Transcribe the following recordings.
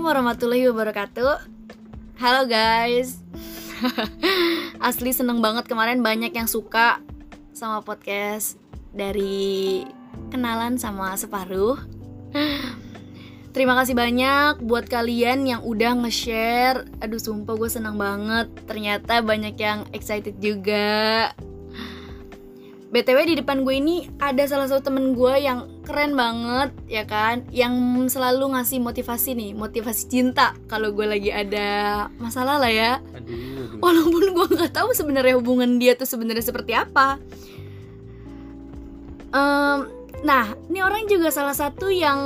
warahmatullahi wabarakatuh. Halo guys. Asli seneng banget kemarin banyak yang suka sama podcast dari kenalan sama separuh. Terima kasih banyak buat kalian yang udah nge-share. Aduh sumpah gue senang banget. Ternyata banyak yang excited juga BTW di depan gue ini ada salah satu temen gue yang keren banget ya kan? Yang selalu ngasih motivasi nih Motivasi cinta kalau gue lagi ada masalah lah ya. Aduh, aduh. Walaupun gue nggak tahu sebenarnya hubungan dia tuh sebenarnya seperti apa. Em, Nah, ini orang juga salah satu yang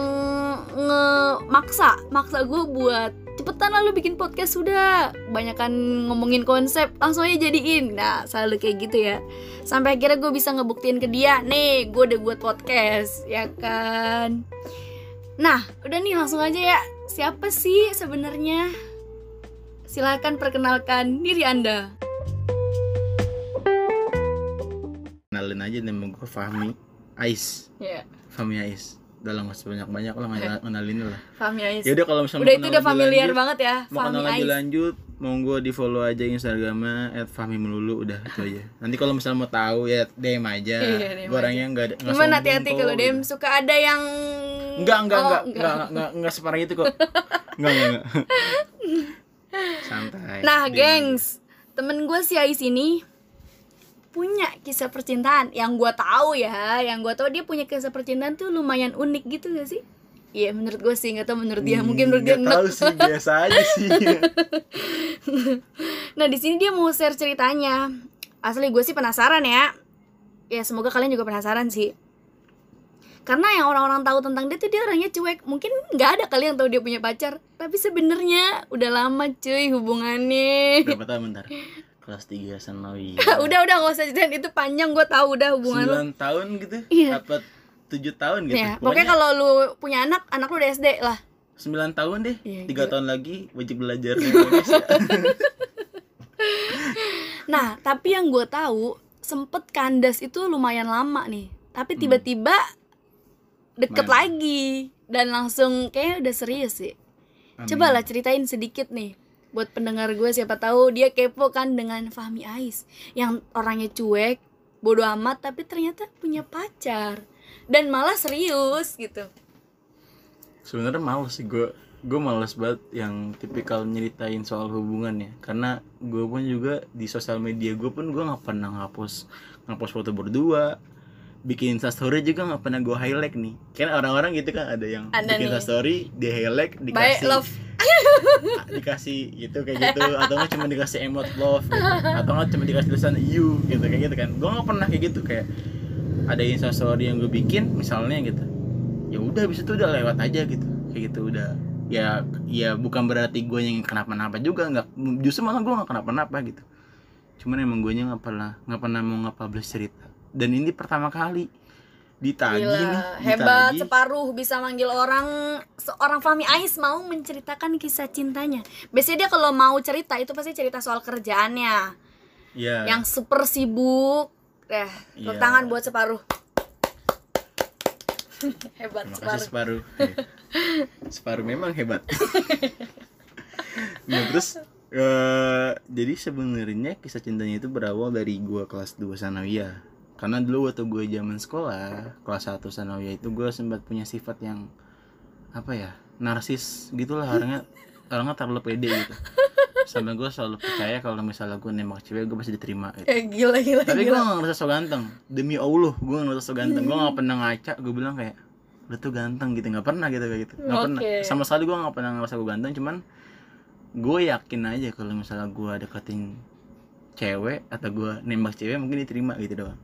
nge-maksa Maksa gue buat cepetan lah lu bikin podcast sudah. Banyakan ngomongin konsep, langsung aja jadiin. Nah, selalu kayak gitu ya. Sampai akhirnya gue bisa ngebuktiin ke dia Nih, gue udah buat podcast, ya kan? Nah, udah nih langsung aja ya. Siapa sih sebenarnya? Silakan perkenalkan diri Anda. Kenalin aja nama gue Fahmi Ais. Ya, Fahmi Ais Udah lah gak sebanyak-banyak lah ngenal- ngenalin lah. Fahmi Ais. Ya udah kalau misalnya Udah itu udah familiar lanjut, banget ya Mau Fahmi kenal lebih lanjut Monggo di follow aja Instagramnya At Fahmi Melulu Udah itu aja. Nanti kalau misalnya mau tahu ya DM aja. Iya, orangnya gak ada nggak Cuman hati-hati kalau gitu. DM suka ada yang Enggak, enggak, Oh, enggak, enggak, enggak, enggak, enggak separah itu kok. Enggak, enggak, enggak Santai. Nah, DM gengs, temen gue si Ais ini punya kisah percintaan yang gue tahu ya, yang gue tahu dia punya kisah percintaan tuh lumayan unik gitu gak sih? Iya, menurut gue sih nggak tahu menurut dia, Hmm, mungkin menurut dia tahu sih, biasa aja sih Nah, di sini dia mau share ceritanya. Asli gue sih penasaran ya. Ya semoga kalian juga penasaran sih. Karena yang orang-orang tahu tentang dia tuh dia orangnya cuek. Mungkin nggak ada kali yang tahu dia punya pacar. Tapi sebenarnya udah lama cuy hubungannya. Berapa tahun bentar? Kelas 3 Sanawi udah udah gak usah ceritain itu panjang gue tahu udah hubungan lu. 9 tahun gitu Iya. Apa 7 tahun gitu Ya, pokoknya kalau lu punya anak, anak lu udah SD lah. 9 tahun deh Iya, tiga gila. tahun lagi wajib belajar Indonesia Nah, tapi yang gue tahu sempet kandas itu lumayan lama nih. Tapi Hmm. tiba-tiba deket Mana? lagi dan langsung kayak udah serius sih. Amin. Coba lah ceritain sedikit nih buat pendengar gue siapa tahu dia kepo kan dengan Fahmi Ais yang orangnya cuek, bodoh amat tapi ternyata punya pacar. Dan malah serius gitu. sebenarnya males sih gue gue males banget yang tipikal nyeritain soal hubungan ya. Karena gue pun juga di sosial media gue pun gue nggak pernah ngapus ngapus foto berdua. Bikin instastory juga nggak pernah gue highlight nih. Kan orang-orang gitu kan ada yang Ada bikin instastory di highlight dikasih love. dikasih gitu kayak gitu. Atau nggak cuma dikasih emot love gitu. atau nggak cuma dikasih tulisan you gitu kayak gitu kan. Gue nggak pernah kayak gitu kayak ada instastory yang gue bikin misalnya gitu. Ya udah habis itu udah lewat aja gitu. Kayak gitu udah. Ya ya bukan berarti gue yang kenapa-napa juga nggak. Justru malah gue nggak kenapa-napa gitu. Cuman emang gue nya nggak pernah nggak pernah mau nge-publish cerita. Dan ini pertama kali ditagi nih Gila, hebat ditagi. separuh bisa manggil orang seorang Fahmi Ais mau menceritakan kisah cintanya. Biasanya dia kalau mau cerita itu pasti cerita soal kerjaannya ya yang super sibuk. Eh, tepuk Iya. tangan buat separuh. hebat Terima separuh. kasih separuh. Iya. separuh memang hebat. nah terus eh, jadi sebenarnya kisah cintanya itu berawal dari gua kelas 2 sanawiyah. Karena dulu waktu gue zaman sekolah kelas 1 sanawiyah itu gue sempat punya sifat yang apa ya narsis gitulah. Orangnya orangnya terlalu pede gitu. Sampai gue selalu percaya kalau misalnya gue nembak cewek gue pasti diterima gitu. Eh, gila gila Tapi gue gak ngerasa so ganteng. Demi Allah gue gak ngerasa so ganteng. Gue gak pernah ngaca Gue bilang kayak Lu tuh ganteng gitu. Gak pernah gitu kayak gitu. Gak pernah. Oke. Sama sekali gue gak pernah ngerasa gue ganteng Cuman Gue yakin aja kalau misalnya gue deketin Cewek Atau gue nembak cewek Mungkin diterima gitu doang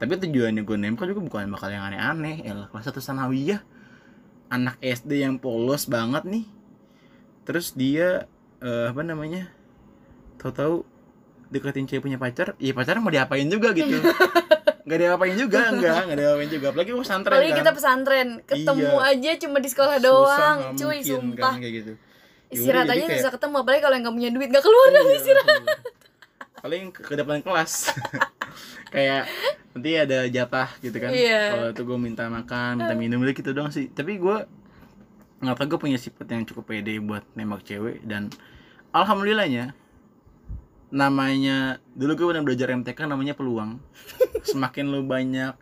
Tapi tujuannya gue nembak juga bukan bakal yang aneh-aneh Elah kelas satu sanawiyah Anak SD yang polos banget nih Terus dia eh, Apa namanya Tahu-tahu deketin cewek punya pacar, ya pacarnya mau diapain juga gitu. Gak diapain juga, enggak, gak diapain juga. Apalagi gue pesantren Apalagi kan. kita pesantren, ketemu Iya. aja cuma di sekolah Susah, doang, nggak cuy, mungkin sumpah. kan, kayak gitu. Ya Istirahat aja jadi bisa ketemu, apalagi kalau yang gak punya duit gak keluar Iya, dari istirahat. iya. Paling ke depan kelas. kayak nanti ada jatah gitu kan. Iya. Kalau tuh gue minta makan, minta minum udah gitu doang sih. Tapi gue nggak tau gue punya sifat yang cukup pede buat nembak cewek dan alhamdulillahnya namanya dulu gue pernah belajar MTK namanya peluang semakin lu banyak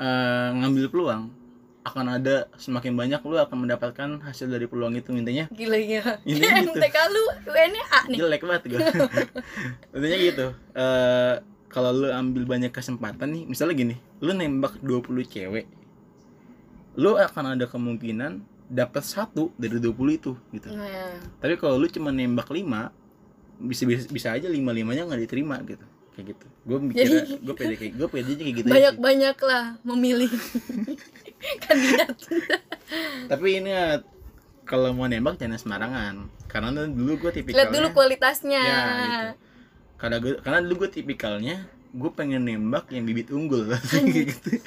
eh, ngambil peluang akan ada semakin banyak lu akan mendapatkan hasil dari peluang itu intinya gila gila Intinya gitu. MTK lu UN-nya A nih jelek banget gue intinya gitu eh kalau lu ambil banyak kesempatan nih misalnya gini lu nembak 20 cewek lu akan ada kemungkinan dapat satu dari 20 itu gitu. Nah, ya. tapi kalau lu cuma nembak 5 bisa bisa, bisa aja lima limanya nggak diterima gitu. Kayak gitu. Gue mikirnya Jadi- gue pede kayak gue pede aja kayak gitu banyak banyak lah memilih kandidat. Tapi ini eh, kalau mau nembak jangan sembarangan. Karena dulu gue tipikalnya lihat dulu kualitasnya. Ya gitu karena gue karena dulu gue tipikalnya gue pengen nembak yang bibit unggul. Gitu.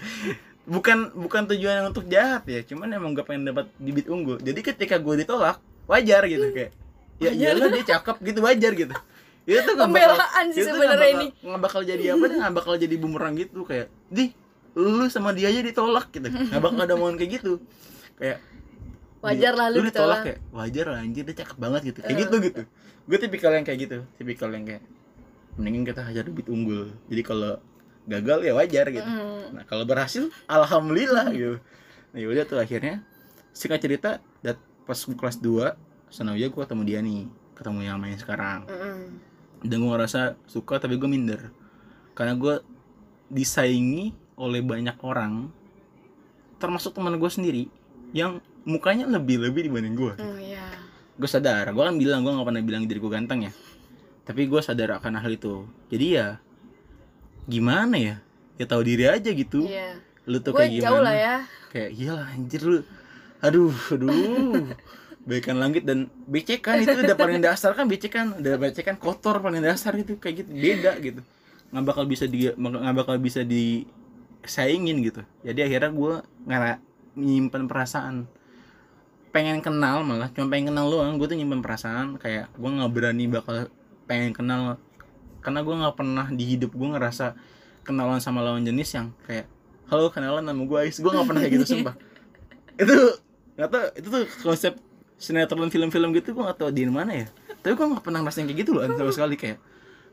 Bukan bukan tujuan untuk jahat ya cuman emang gue pengen dapat bibit unggul. Jadi ketika gue ditolak wajar gitu kayak ya iyalah dia cakep gitu wajar gitu. Itu tuh Pembelaan sih sebenarnya ini. nggak bakal jadi apa nggak bakal jadi bumerang gitu kayak di lu sama dia aja ditolak gitu. Nggak bakal ada momen kayak gitu. Kayak wajar lah lu lu ditolak ditolak. kayak wajar lah anjir dia cakep banget gitu. Kayak Eh. gitu gitu. Gue tipikal yang kayak gitu tipikal yang kayak mendingin kita hajar bibit unggul. Jadi kalau gagal ya wajar gitu. Mm. nah kalau berhasil alhamdulillah gitu. Nah yaudah tuh akhirnya singkat cerita dat pas kelas 2 sana aja gue ketemu dia nih ketemu yang main sekarang. Mm-mm. dan gue ngerasa suka tapi gue minder. Karena gue disaingi oleh banyak orang termasuk teman gue sendiri yang mukanya lebih lebih dibanding gue Oh iya. gue sadar gue kan bilang gue nggak pernah bilang diri gue ganteng ya tapi gue sadar akan hal itu. Jadi ya gimana ya? Ya tahu diri aja gitu. Iya. lu tuh Gue kayak gimana? jauh lah ya. kayak iyalah anjir lu. Aduh aduh. Baikan langit dan becekan itu udah paling dasar kan becekan udah becekan kotor paling dasar itu kayak gitu. Beda gitu. Nggak bakal bisa di nggak bakal bisa disaingin gitu. Jadi akhirnya gue nggak nyimpen perasaan. Pengen kenal malah cuma pengen kenal doang gue tuh nyimpen perasaan kayak gue nggak berani bakal pengen kenal. Karena gue nggak pernah di hidup gue ngerasa kenalan sama lawan jenis yang kayak halo kenalan nama gue Ais. Gue nggak pernah kayak gitu sumpah. Itu nggak tau itu tuh konsep sinetron film-film gitu gue nggak tahu di mana ya. Tapi gue nggak pernah ngerasain kayak gitu loh sama sekali kayak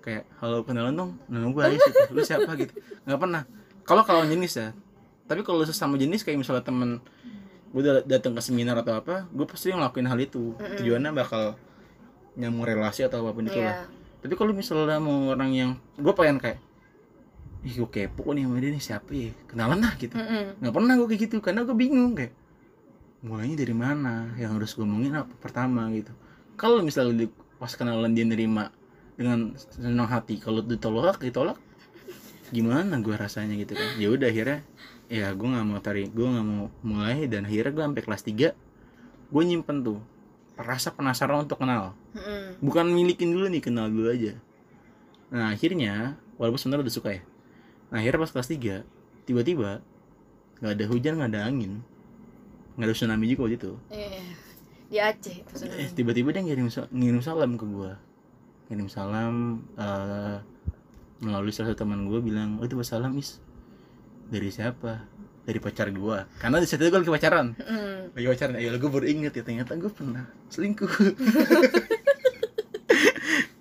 kayak halo kenalan dong nama gue Ais gitu. lu siapa? gitu. Nggak pernah. Kalau kalau jenis ya. Tapi kalau sesama jenis kayak misalnya temen gue udah datang ke seminar atau apa gue pasti ngelakuin hal itu. Tujuannya bakal nyambung relasi atau apa pun itu lah. Iya. tapi kalau misalnya mau orang yang gue pengen kayak ih gue kepo nih sama dia nih siapa ya? Kenalan lah gitu. Mm-mm. nggak pernah gue kayak gitu karena gue bingung kayak mulainya dari mana? Yang harus gue omongin apa pertama gitu. Kalau misalnya di- pas kenalan dia nerima dengan senang hati kalau ditolak ditolak gimana gue rasanya gitu kan? Ya udah akhirnya ya gue nggak mau tarik gue nggak mau mulai dan akhirnya gue sampai kelas 3 gue nyimpen tuh rasa penasaran untuk kenal. Mm-mm. bukan milikin dulu nih kenal dulu aja. Nah akhirnya walaupun sebenarnya udah suka ya nah akhirnya pas kelas 3 tiba-tiba nggak ada hujan nggak ada angin. Nggak ada tsunami juga waktu itu. Iya. Di Aceh itu eh, tiba-tiba dia ngirim ngirim salam ke gua. Ngirim salam eh, melalui salah satu teman gua bilang oh itu salam is. Dari siapa dari pacar gua. Karena di situ gua lagi pacaran. Mm. lagi pacaran. Ya gue baru inget ya ternyata gue pernah selingkuh.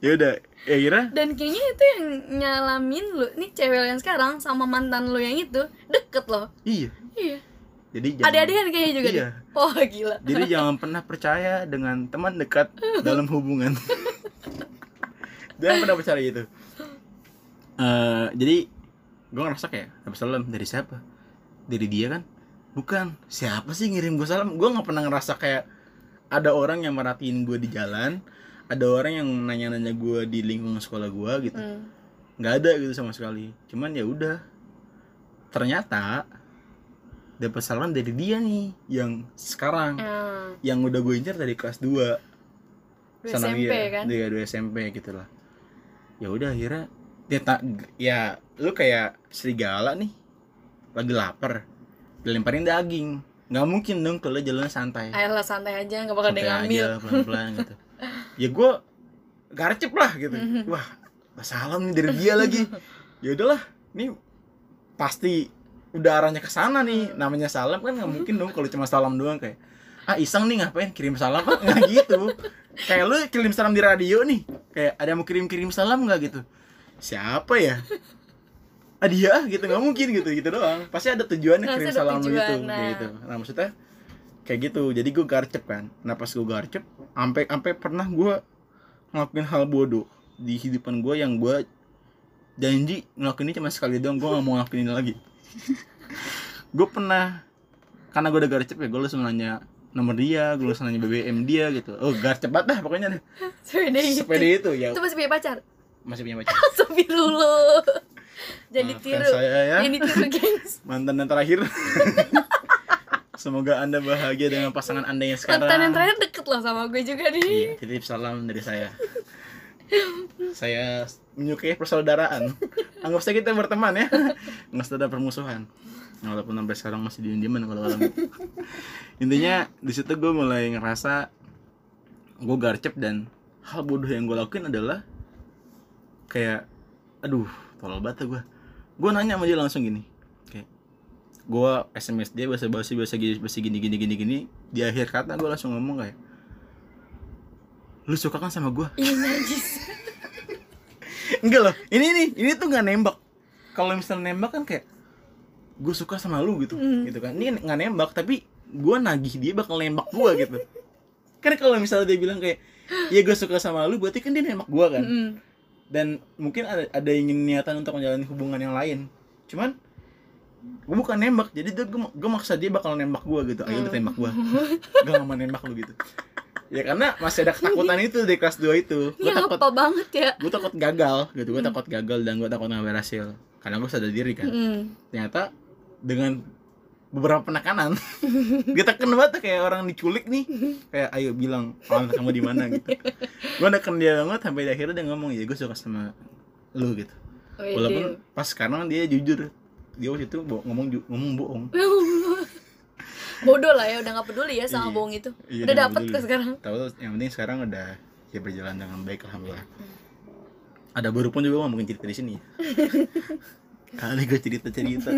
Ya udah ya kira? Dan kayaknya itu yang nyalamin lu nih cewek yang sekarang sama mantan lu yang itu deket loh. iya. Iya. jadi jangan Ada-ada kan kayaknya juga Iya. Oh gila. jadi jangan pernah percaya dengan teman dekat dalam hubungan. Jangan pernah percaya gitu. Eh, jadi gue ngerasa kayak dapat salam dari siapa dari dia kan? Bukan. Siapa sih ngirim gue salam? Gue nggak pernah ngerasa kayak ada orang yang merhatiin gue di jalan ada orang yang nanya-nanya gue di lingkungan sekolah gue gitu. Mm. nggak ada gitu sama sekali. Cuman ya udah. Ternyata dapat salam dari dia nih yang sekarang. Ah, yang udah gue incar dari kelas 2 Dua Sanawiyah. SMP kan? Iya, dua SMP gitu lah. Ya udah akhirnya dia tak ya lu kayak serigala nih lagi lapar dilemparin daging. Nggak mungkin dong kalau jalan santai. Ayolah santai aja nggak bakal ada ngambil. aja pelan-pelan gitu. Ya gue garcep lah gitu. Wah salam nih dari dia lagi. Ya udahlah ini pasti udah arahnya ke sana nih. Namanya salam kan nggak mungkin dong kalau cuma salam doang kayak ah iseng nih ngapain kirim salam? Nggak gitu. Kayak lu kirim salam di radio nih kayak ada yang mau kirim kirim salam nggak gitu? Siapa ya ah dia gitu nggak mungkin gitu gitu doang. Pasti ada tujuannya kirim ada salam lu tujuan, gitu nah. kayak gitu. Nah maksudnya kayak gitu. Jadi gue garcep kan. Nah pas gue garcep sampai sampai pernah gue ngelakuin hal bodoh di kehidupan gue yang gue janji ngelakuin ini cuma sekali doang gue gak mau ngelakuin ini lagi. Gue pernah karena gue udah garcep ya gue langsung nanya nomor dia gue langsung nanya BBM dia gitu. Oh garcep banget dah pokoknya deh sepeda itu. Sepeda itu ya. Itu masih punya pacar? Masih punya pacar. Sopi dulu jadi Maafkan tiru saya ya ini tiru gengs mantan yang terakhir semoga anda bahagia dengan pasangan anda yang sekarang mantan yang terakhir deket loh sama gue juga nih Iya, titip salam dari saya. saya menyukai persaudaraan. Anggap saja kita berteman ya. Nggak usah ada permusuhan. Walaupun sampai sekarang masih diem-dieman kalau kalau Intinya di situ gue mulai ngerasa gue garcep dan hal bodoh yang gue lakuin adalah kayak aduh tolol banget gue gue nanya sama dia langsung gini kayak gue sms dia bahasa bahasa bahasa gini bahasa gini gini gini gini. Di akhir kata gue langsung ngomong kayak lu suka kan sama gue ini najis. Enggak loh ini nih ini tuh nggak nembak. Kalau misalnya nembak kan kayak gue suka sama lu gitu. Hmm. gitu kan. Ini nggak nembak tapi gue nagih dia bakal nembak gue gitu. Kan kalau misalnya dia bilang kayak ya gue suka sama lu berarti kan dia nembak gue kan. Mm. Dan mungkin ada ada ingin niatan untuk menjalani hubungan yang lain. Cuman gue bukan nembak. Jadi dia gue gue maksa dia bakal nembak gue gitu. Ayo lu tembak gue gue gak mau nembak lu gitu. Ya karena masih ada ketakutan itu di kelas 2 itu. Gue ini takut banget ya? gue takut gagal gitu. Gue takut gagal dan gue takut nggak berhasil. Karena gue sadar diri kan. Mm. ternyata dengan beberapa penekanan. Gue tekan banget kayak orang diculik nih. Kayak ayo bilang alamat kamu di mana gitu. Gue neken dia banget sampai di akhirnya dia ngomong ya gue suka sama lu gitu. Wede. walaupun pas sekarang dia jujur dia waktu itu bo- ngomong ngomong bohong. Bodoh lah ya udah nggak peduli ya sama Iya. bohong itu. Iya, udah dia dapet peduli. kok sekarang. Tahu yang penting sekarang udah ya berjalan dengan baik alhamdulillah. Ada baru pun juga mau mungkin cerita di sini. Kali gue cerita cerita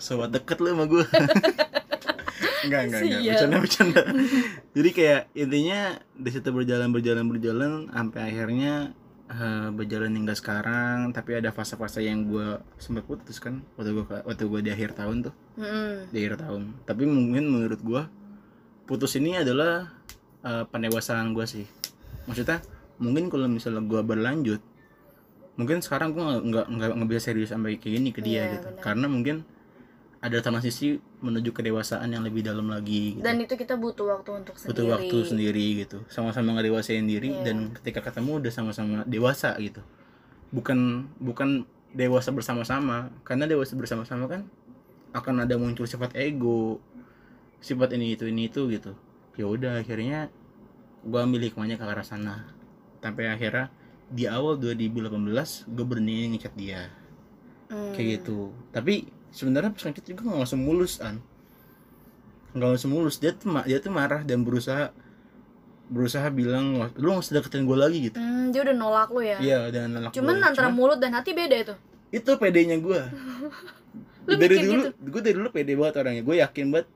sobat deket lu sama gue enggak enggak enggak. Bercanda bercanda. Jadi kayak intinya di situ berjalan berjalan berjalan sampai akhirnya eh, berjalan hingga sekarang. Tapi ada fase-fase yang gue sempat putus kan waktu gue waktu gue di akhir tahun tuh. Mm. di akhir tahun. Tapi mungkin menurut gua putus ini adalah uh, pendewasaan gua sih. Maksudnya mungkin kalau misalnya gua berlanjut mungkin sekarang gua nggak nggak nggak bisa serius sampai kayak gini ke dia Iya, gitu. benar. karena mungkin ada transisi menuju kedewasaan yang lebih dalam lagi gitu. dan itu kita butuh waktu untuk sendiri. butuh waktu sendiri gitu. Sama-sama ngedewasain diri Iya. dan ketika ketemu udah sama-sama dewasa gitu. Bukan bukan dewasa bersama-sama. Karena dewasa bersama-sama kan akan ada muncul sifat ego sifat ini itu ini itu gitu. Ya udah akhirnya gua ambil hikmahnya ke arah sana. Sampai akhirnya di awal 2018 gue berani ngechat dia. Mm. kayak gitu. Tapi sebenarnya pas ngechat juga nggak langsung mulus an. Nggak langsung mulus. Dia tuh dia tuh marah dan berusaha berusaha bilang lu nggak usah deketin gue lagi gitu. Hmm, dia udah nolak lu ya? Iya dan nolak cuman gua. antara mulut dan hati beda itu? Itu pedenya gue Lu dari dulu gitu? gue dari dulu pede banget orangnya. Gue yakin banget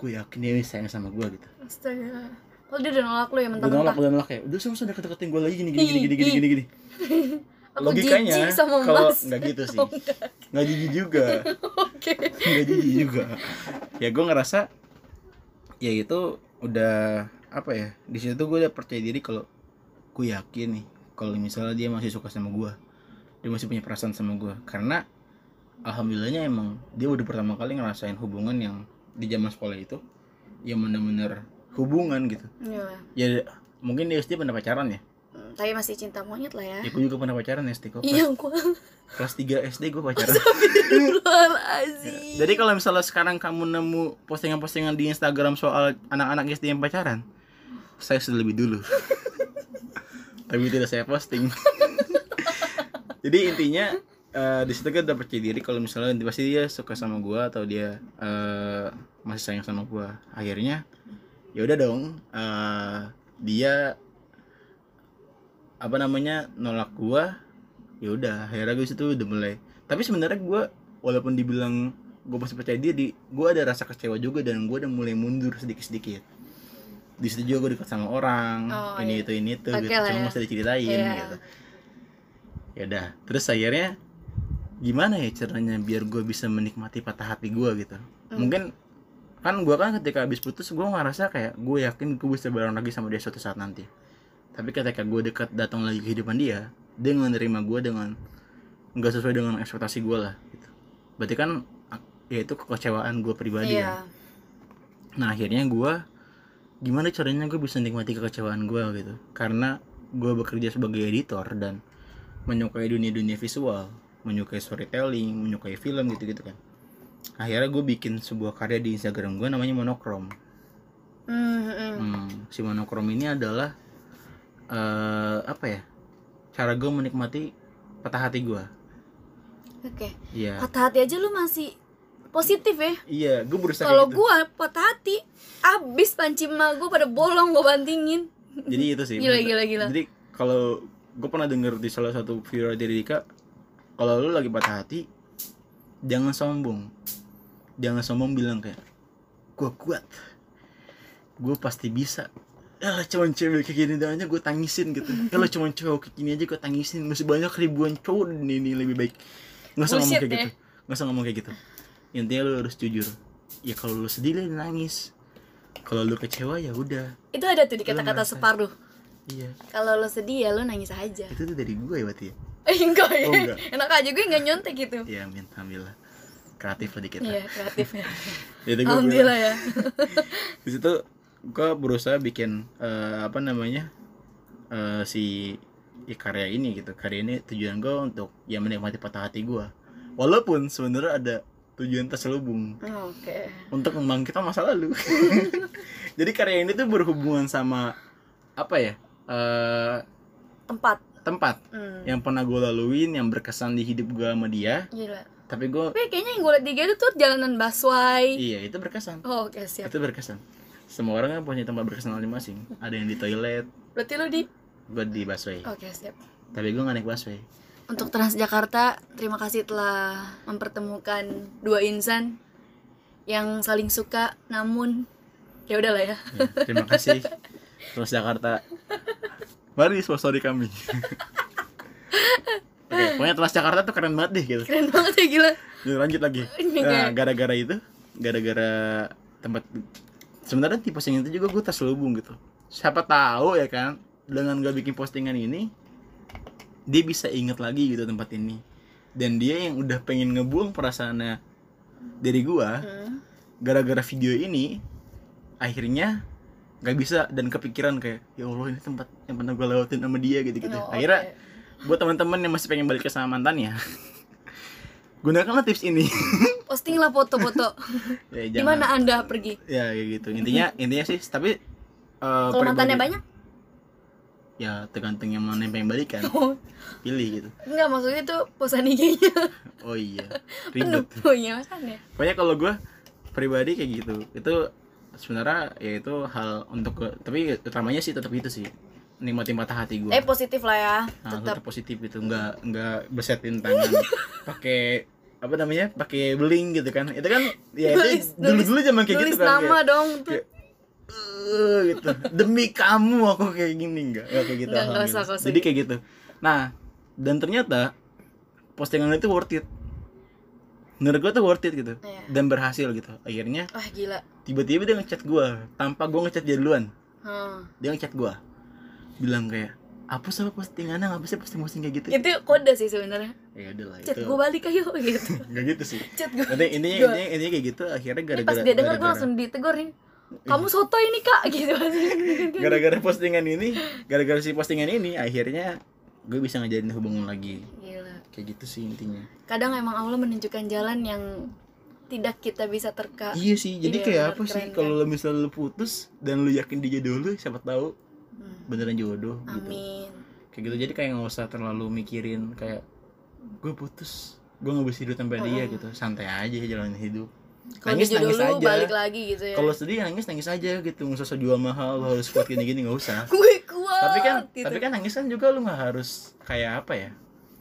gue yakin dia sayang sama gue gitu. Astaga. Kalau dia udah nolak lu ya udah mentah-mentah. nolak udah nolak kayak udah usah deket-deketin gue lagi gini gini gini gini gini gini gini aku logikanya kalau nggak gitu sih. Oh, nggak. Jijik juga. Nggak jijik juga. Ya gue ngerasa ya itu udah apa ya di situ gue udah percaya diri kalau gue yakin nih kalau misalnya dia masih suka sama gue dia masih punya perasaan sama gue karena alhamdulillahnya emang dia udah pertama kali ngerasain hubungan yang di zaman sekolah itu yang bener-bener hubungan gitu. Iya. ya mungkin dia SD pernah pacaran ya Hmm, tapi masih cinta monyet lah ya ya gue juga pernah pacaran SD kok iya gua kelas 3 SD gue pacaran Astagfirullahaladzim Jadi kalau misalnya sekarang kamu nemu postingan-postingan di Instagram soal anak-anak SD yang pacaran, saya sudah lebih dulu. Tapi tidak saya posting. Jadi intinya eh, di situ kan udah percaya diri kalau misalnya pasti dia suka sama gua atau dia eh, masih sayang sama gua. Akhirnya ya udah dong eh, dia apa namanya nolak gua ya udah akhirnya gue situ udah mulai tapi sebenarnya gua walaupun dibilang gue masih percaya diri gue ada rasa kecewa juga dan gue udah mulai mundur sedikit sedikit di situ juga gue dekat sama orang Oh, ini iya. itu ini itu Oke gitu cuma ya. usah diceritain Iya. gitu ya udah terus akhirnya gimana ya caranya biar gue bisa menikmati patah hati gue gitu Hmm. mungkin kan gue kan ketika habis putus gue ngerasa kayak gue yakin gue bisa bareng lagi sama dia suatu saat nanti tapi ketika gue dekat datang lagi ke kehidupan dia dia menerima gue dengan nggak sesuai dengan ekspektasi gue lah gitu. Berarti kan ya itu kekecewaan gue pribadi iya. kan. nah akhirnya gue gimana caranya gue bisa nikmati kekecewaan gue gitu? Karena gue bekerja sebagai editor dan menyukai dunia-dunia visual menyukai storytelling menyukai film gitu-gitu kan. Akhirnya gue bikin sebuah karya di Instagram gue namanya monokrom Hmm, hmm. Hmm, si monokrom ini adalah eh apa ya? Cara gue menikmati patah hati gue oke. Iya. Patah hati aja lu masih positif ya. Iya gue berusaha kalau gitu. gua patah hati abis panci emak gua pada bolong gua bantingin. Jadi itu sih gila gila gila. Jadi kalau gue pernah denger di salah satu video dari Dika kalau lu lagi patah hati jangan sombong. Jangan sombong bilang kayak gue kuat. Gue pasti bisa ya cuman cewek kayak gini aja gue tangisin gitu. Kalau cuman cowok kayak gini aja gue tangisin. Masih banyak ribuan cowok ini lebih baik. Nggak usah ngomong kayak ya. gitu. Nggak usah ngomong kayak gitu. Intinya lu harus jujur. Ya kalau lu sedih lu nangis. Kalau lu kecewa ya udah. Itu ada tuh di kata-kata separuh. Iya. Kalau lo sedih ya lo nangis aja. Itu tuh dari gue ya berarti ya? Eh enggak ya. Oh, enggak. enak aja gue nggak nyontek gitu. Ya amin alhamdulillah. Kreatif lah dikit iya kreatif ya. Gue alhamdulillah ya. Di situ gue berusaha bikin eh, apa namanya eh, si ya, karya ini gitu. Karya ini tujuan gue untuk ya menikmati patah hati gue walaupun sebenarnya ada tujuan terselubung oke. untuk membangkitkan masa lalu. Jadi karya ini tuh berhubungan sama apa ya eh, tempat. tempat hmm. yang pernah gue laluin yang berkesan di hidup gue sama dia. Gila. Tapi gue tapi kayaknya yang gue liat di IG itu tuh jalanan Baswai iya itu berkesan. Oh, oke siap. Itu berkesan semua orang kan punya tempat berkesan masing-masing. Ada yang di toilet. Berarti lo di? Gue di busway. Oke siap tapi gue gak naik busway. Untuk Transjakarta terima kasih telah mempertemukan dua insan yang saling suka namun ya udahlah ya. Ya, terima kasih terus Jakarta mari sponsori kami. Oke, pokoknya Telas Jakarta tuh keren banget deh gitu. keren banget ya gila. Lanjut lagi. Nah, gara-gara itu, gara-gara tempat sebenarnya di postingan itu juga gue terselubung gitu. Siapa tahu ya kan, dengan gak bikin postingan ini, dia bisa inget lagi gitu tempat ini. Dan dia yang udah pengen ngebuang perasaannya dari gua, Hmm. gara-gara video ini, akhirnya gak bisa dan kepikiran kayak ya Allah ini tempat yang pernah gue lewatin sama dia gitu gitu. Oh, akhirnya oke. buat teman-teman yang masih pengen balik ke sama mantannya, gunakanlah tips ini. postinglah foto-foto. Ya, di jangan- mana anda pergi? Ya kayak gitu. Intinya intinya sih tapi eh, kalau mantannya banyak? Ya tergantung yang mana yang pengen balikan oh, pilih gitu. Enggak maksudnya tuh posan IG-nya. Oh iya. Ribet. Oh iya makanya pokoknya kalau gue pribadi kayak gitu itu sebenarnya ya itu hal untuk tapi utamanya sih tetap itu sih. Nikmatin patah hati gue eh positif lah ya nah, tetap tetap positif gitu. Nggak nggak besetin tangan. Pakai apa namanya pakai beling gitu kan. Itu kan ya Nulis- itu dulu dulu zaman kayak gitu kan nama kayak- dong kayak, "Eh," gitu. Demi kamu aku kayak gini. Enggak enggak kayak gitu Nggak, nggak usah, alhamdulillah. nggak usah. Jadi kayak gitu. Nah dan ternyata postingan itu worth it. Menurut gue tuh worth it gitu. Iya. dan berhasil gitu. Akhirnya wah gila. tiba-tiba dia ngechat gue tanpa gue ngechat dia duluan. Hmm. dia ngechat gue bilang kayak hapus apa postingannya? Nggak bisa posting-posting kayak gitu. Itu kode sih sebenarnya ya udah lah chat itu gue balik ayo gitu. Nggak gitu sih. Chat gue Nanti intinya, Gua- intinya intinya kayak gitu akhirnya Ini gara-gara pas dia dengar gue langsung ditegur nih. Kamu soto ini kak gitu. Gara-gara postingan ini gara-gara si postingan ini akhirnya gue bisa ngajarin hubungan lagi. Gila. Kayak gitu sih intinya. Kadang emang Allah menunjukkan jalan yang tidak kita bisa terka iya sih jadi Iya, kayak apa sih? kalau lo misalnya lo putus dan lo yakin dia jodoh lo siapa tahu Hmm. beneran jodoh gitu. Amin. Kayak gitu jadi kayak nggak usah terlalu mikirin kayak gue putus. Gue nggak bisa hidup tanpa dia gitu. Santai aja jalanin hidup. Kalau nangis nangis lu aja. balik lagi gitu ya. Kalau sedih nangis nangis aja gitu. Nggak usah jual mahal lo harus kuat gini gini nggak usah. Gue kuat tapi kan gitu. tapi kan nangis kan juga lu nggak harus kayak apa ya?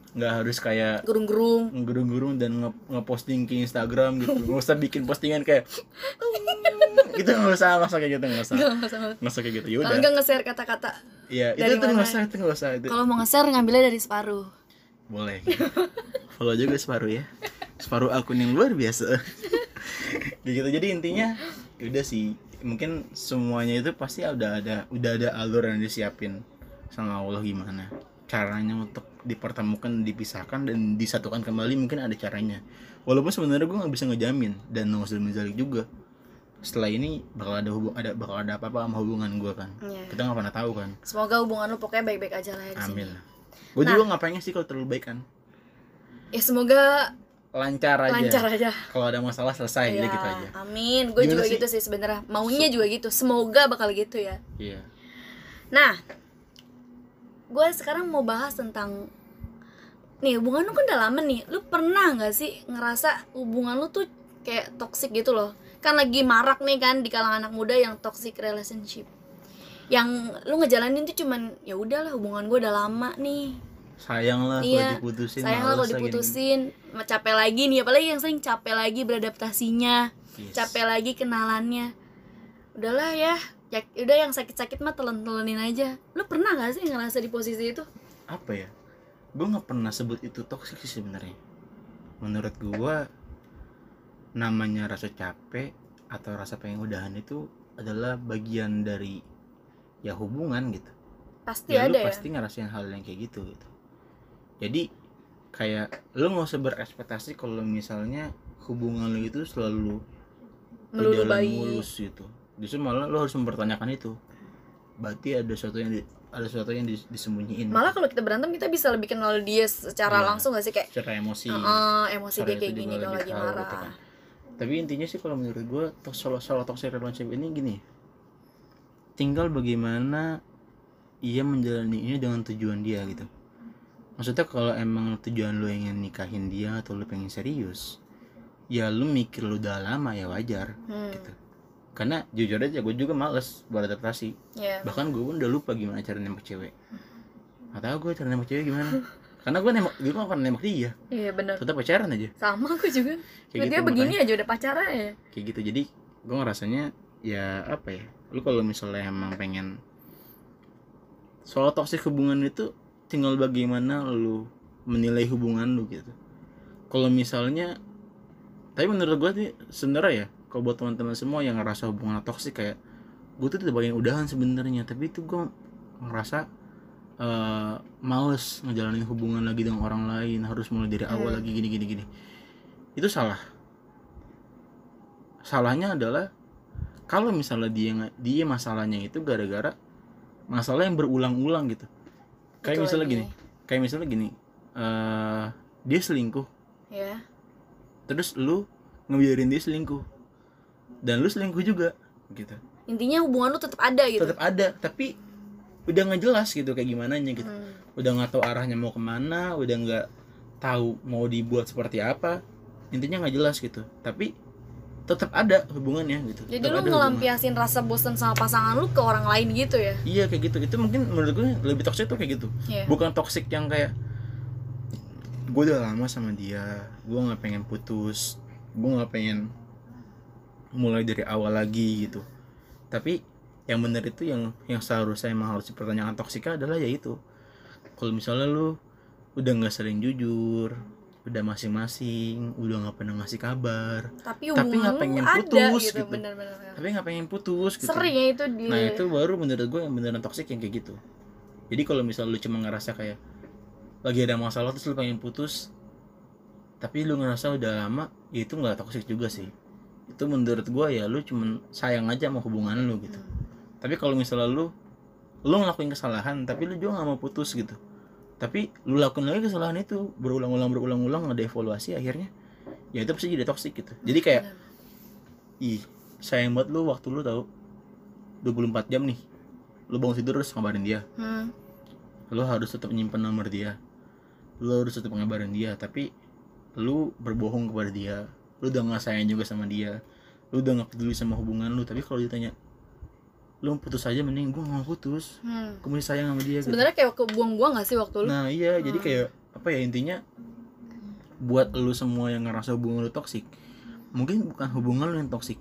Nggak harus kayak gerung-gerung. gerung-gerung dan nge ngeposting ke Instagram gitu. Nggak usah bikin postingan kayak gitu nggak usah nggak usah kayak gitu nggak usah. Nggak usah kayak gitu ya kalau udah. enggak nge-share kata-kata ya itu tuh nggak usah itu nggak usah itu. Kalau mau nge-share ngambilnya dari separuh boleh. Gitu. follow juga separuh ya. Separuh akun yang luar biasa. Gitu. Jadi intinya ya udah sih. Mungkin semuanya itu pasti udah ada udah ada alur yang disiapin. Sama Allah gimana. Caranya untuk dipertemukan dipisahkan dan disatukan kembali mungkin ada caranya. Walaupun sebenarnya gue nggak bisa ngejamin. Dan nauzubillah min zalik juga. Setelah ini bakal ada hubung ada bakal ada apa-apa sama hubungan gue kan. Iya. kita nggak pernah tahu kan. Semoga hubungan lu pokoknya baik-baik aja lah ya di sini gue juga nggak pengen sih kalau terlalu baik kan. Ya semoga lancar aja. lancar aja. Kalau ada masalah selesai ya, gitu aja. amin. Gue juga sih? gitu sih sebenarnya. Maunya juga gitu. Semoga bakal gitu ya. Iya. Nah, gue sekarang mau bahas tentang nih hubungan lu kan udah lama nih. Lu pernah nggak sih ngerasa hubungan lu tuh kayak toxic gitu loh? Kan lagi marak nih kan di kalangan anak muda yang toxic relationship. Yang lu ngejalanin tuh cuman ya udahlah hubungan gue udah lama nih. sayang lah Iya, kalau diputusin Sayang lah kalau diputusin, capek lagi nih, apalagi yang sering capek lagi beradaptasinya, Yes. capek lagi kenalannya. Udahlah ya, ya udah yang sakit-sakit mah telan-telanin aja. Lu pernah gak sih ngerasa di posisi itu? apa ya gue nggak pernah sebut itu toksik sih sebenarnya menurut gue namanya rasa capek atau rasa pengen udahan itu adalah bagian dari ya hubungan gitu Pasti ya ada lu ya. pasti ngerasain hal yang kayak gitu gitu jadi kayak lu nggak usah berekspektasi kalau misalnya hubungan lu itu selalu Melulu berjalan baik. mulus gitu justru malah lu harus mempertanyakan itu berarti ada sesuatu yang di- ada sesuatu yang dis- disembunyiin Malah kalau kita berantem kita bisa lebih kenal dia secara Iya. langsung gak sih kayak secara emosi "Eh, emosi dia kayak gini kalau lagi marah. gitu kan. tapi intinya sih kalau menurut gue soal soal toxic relationship ini gini tinggal bagaimana ia menjalaninya dengan tujuan dia gitu. Maksudnya kalau emang tujuan lu ingin nikahin dia atau lu pengen serius ya lu mikir lu udah lama ya wajar Hmm, gitu. Karena jujur aja gue juga males beradaptasi ya. bahkan gue pun udah lupa gimana cara nembak cewek. Gak tau gue cara nembak cewek gimana. Karena gue nembak gue gak pernah nembak dia. Iya benar. tetap pacaran aja. Sama aku juga. Kayak dia gitu, begini aja udah pacaran ya. kayak gitu. Jadi gue ngerasanya ya apa ya lu kalau misalnya emang pengen soal toxic hubungan itu tinggal bagaimana lu menilai hubungan lu gitu. Kalau misalnya tapi menurut gue nih sebenarnya ya kalau buat teman-teman semua yang ngerasa hubungan toxic kayak gue tuh tidak pengen udahan sebenarnya tapi itu gue ngerasa eh, males ngejalanin hubungan lagi dengan orang lain harus mulai dari awal Hmm. lagi gini gini gini. Itu salah. Salahnya adalah kalau misalnya dia dia masalahnya itu gara-gara masalah yang berulang-ulang gitu kayak Itu misalnya lagi. gini kayak misalnya gini eh dia selingkuh Ya. terus lu ngebiarin dia selingkuh dan lu selingkuh juga gitu Intinya hubungan lu tetap ada gitu. tetap ada tapi udah nggak jelas gitu kayak gimana gitu Hmm. udah nggak tahu arahnya mau ke mana udah nggak tahu mau dibuat seperti apa intinya nggak jelas gitu tapi tetap ada hubungannya gitu Jadi Tetap lu hubungan. ngelampiasin rasa bosan sama pasangan lu ke orang lain gitu ya? iya kayak gitu itu mungkin menurut gue lebih toxic tuh kayak gitu Iya. bukan toxic yang kayak gue udah lama sama dia gue nggak pengen putus gue nggak pengen mulai dari awal lagi gitu tapi yang benar itu yang yang seharusnya emang harus dipertanyakan toksiknya adalah yaitu kalau misalnya lu udah nggak sering jujur udah masing-masing udah nggak pernah ngasih kabar. Tapi Tapi nggak pengen ada putus gitu, gitu. bener-bener. tapi nggak pengen putus gitu. Sering ya itu di Nah itu baru menurut gue yang beneran toxic yang kayak gitu. Jadi kalau misal lu cuma ngerasa kayak Lagi ada masalah terus lu pengen putus Tapi lu ngerasa udah lama Ya itu nggak toxic juga sih. Itu menurut gue ya lu cuma sayang aja sama hubungan lu gitu. Tapi kalau misalnya lu Lu ngelakuin kesalahan tapi lu juga gak mau putus gitu Tapi lu lakuin lagi kesalahan itu Berulang-ulang berulang-ulang ada evaluasi akhirnya. Ya itu pasti jadi toxic gitu. Jadi kayak Ih sayang banget lu waktu lu tahu 24 jam nih lu bangun tidur terus ngabarin dia. Hmm. lu harus tetap nyimpen nomor dia. Lu harus tetap ngabarin dia tapi lu berbohong kepada dia. Lu udah nggak sayang juga sama dia. Lu udah nggak peduli sama hubungan lu. Tapi kalau ditanya lu putus aja mending gue nggak mau putus Hmm. masih sayang sama dia gitu. Sebenarnya kayak kebuang-buang gak sih waktu lu? nah iya jadi Hmm. kayak apa ya intinya buat lu semua yang ngerasa hubungan lu toksik mungkin bukan hubungan lu yang toksik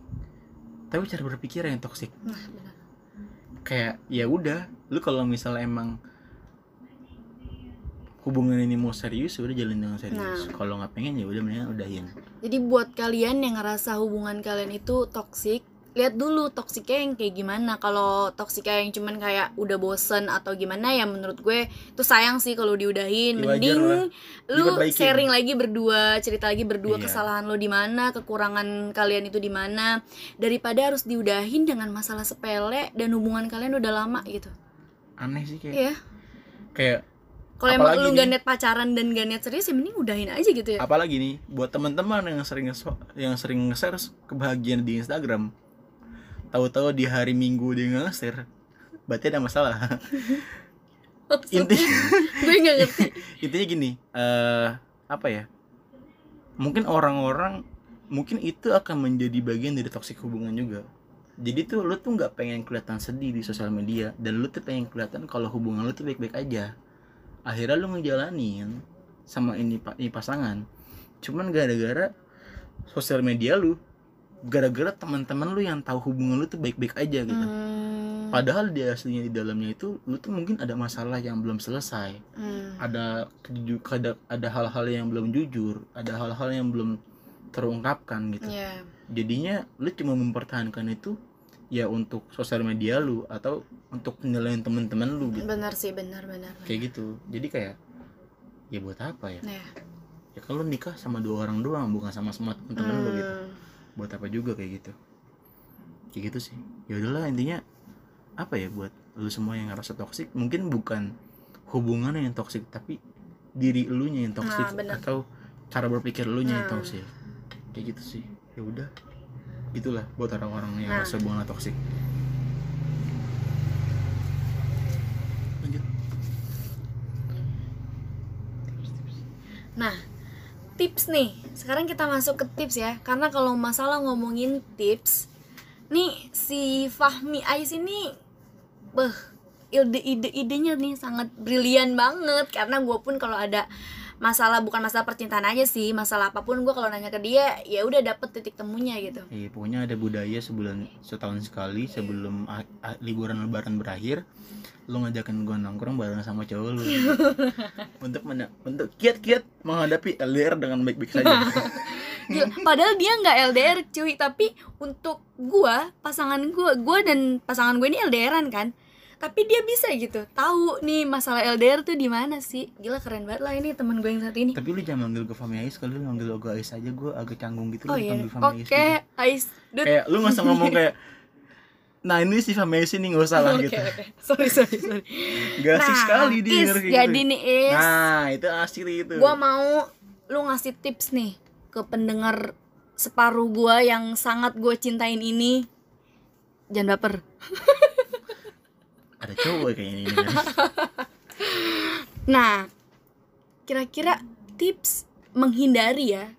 tapi cara berpikir yang toksik nah benar kayak ya udah lu kalau misalnya emang hubungan ini mau serius ya udah jalin dengan serius Nah. kalau nggak pengen ya udah mendingan udahin Jadi buat kalian yang ngerasa hubungan kalian itu toksik, lihat dulu toksiknya yang kayak gimana. Kalau toksiknya yang cuman kayak udah bosen atau gimana ya menurut gue itu sayang sih kalau diudahin. Ya, wajar Mending lu sharing lagi berdua, cerita lagi berdua Iya. kesalahan lo di mana, kekurangan kalian itu di mana daripada harus diudahin dengan masalah sepele dan hubungan kalian udah lama gitu. aneh sih kayak Iya. kayak Kalau emang lu gak net pacaran dan gak net serius ya mending udahin aja gitu ya. apalagi nih buat teman-teman yang sering yang sering nge-share kebahagiaan di Instagram tahu-tahu di hari Minggu dia nge-share berarti ada masalah. Inti gue ngerti. intinya gini eh apa ya? Mungkin orang-orang mungkin itu akan menjadi bagian dari toxic hubungan juga. Jadi tuh lu tuh nggak pengen kelihatan sedih di sosial media dan lu tuh pengen kelihatan kalau hubungan lu tuh baik-baik aja. Akhirnya lu ngejalanin sama ini ini pasangan. Cuman gara-gara sosial media lu gara-gara teman-teman lu yang tahu hubungan lu tuh baik-baik aja gitu. Hmm. padahal di aslinya di dalamnya itu lu tuh mungkin ada masalah yang belum selesai. Hmm. ada ada ada hal-hal yang belum jujur ada hal-hal yang belum terungkapkan gitu. Iya. jadinya lu cuma mempertahankan itu ya untuk sosial media lu atau untuk penilaian teman-teman lu gitu. Benar sih benar benar kayak gitu. Jadi kayak ya buat apa ya? Ya ya kalau nikah sama dua orang doang bukan sama semua temen lu gitu. Hmm. Buat apa juga kayak gitu. Kayak gitu sih. Ya udahlah intinya apa ya buat lu semua yang ngerasa toksik mungkin bukan hubungan yang toksik tapi diri elunya yang toksik Nah, atau cara berpikir elunya yang Hmm. toksik kayak gitu sih. Ya udah. Gitulah buat orang-orang yang Nah. ngerasa hubungan toksik lanjut. Nah tips nih. Sekarang kita masuk ke tips ya. Karena kalau masalah ngomongin tips nih si Fahmi Ais ini beh ide ide idenya nih sangat brilian banget. Karena gue pun kalau ada masalah bukan masalah percintaan aja sih masalah apa pun gue kalau nanya ke dia ya udah dapet titik temunya gitu. Iya, pokoknya ada budaya sebulan setahun sekali sebelum a- a- liburan lebaran berakhir lu ngajakin gua nongkrong bareng sama cowok lu. Untuk mena- untuk kiat-kiat menghadapi LDR dengan baik-baik saja. Gila, padahal dia nggak LDR cuy. Tapi untuk gua pasangan gua gua dan pasangan gue ini LDRan kan tapi dia bisa gitu. Tahu nih masalah LDR tuh di mana sih? Gila keren banget lah ini teman gue yang satu ini. Tapi lu jangan manggil gue Fami Ais, kalau lu manggil gue Ais aja gue agak canggung gitu oh lu iya? panggil oke Fami Ais gitu. Ais. Dut. Kayak lu usah ngomong kayak Nah ini si Fami Ais ini gak usah lah Oke, gitu. oke. sorry sorry sorry. Gak asik sekali dia Is, kayak jadi gitu nih Is. Nah itu asik itu. Gua mau lu ngasih tips nih ke pendengar separuh gua yang sangat gue cintain ini. Jangan baper Ada cowok kayaknya ini kan Nah, kira-kira tips menghindari ya.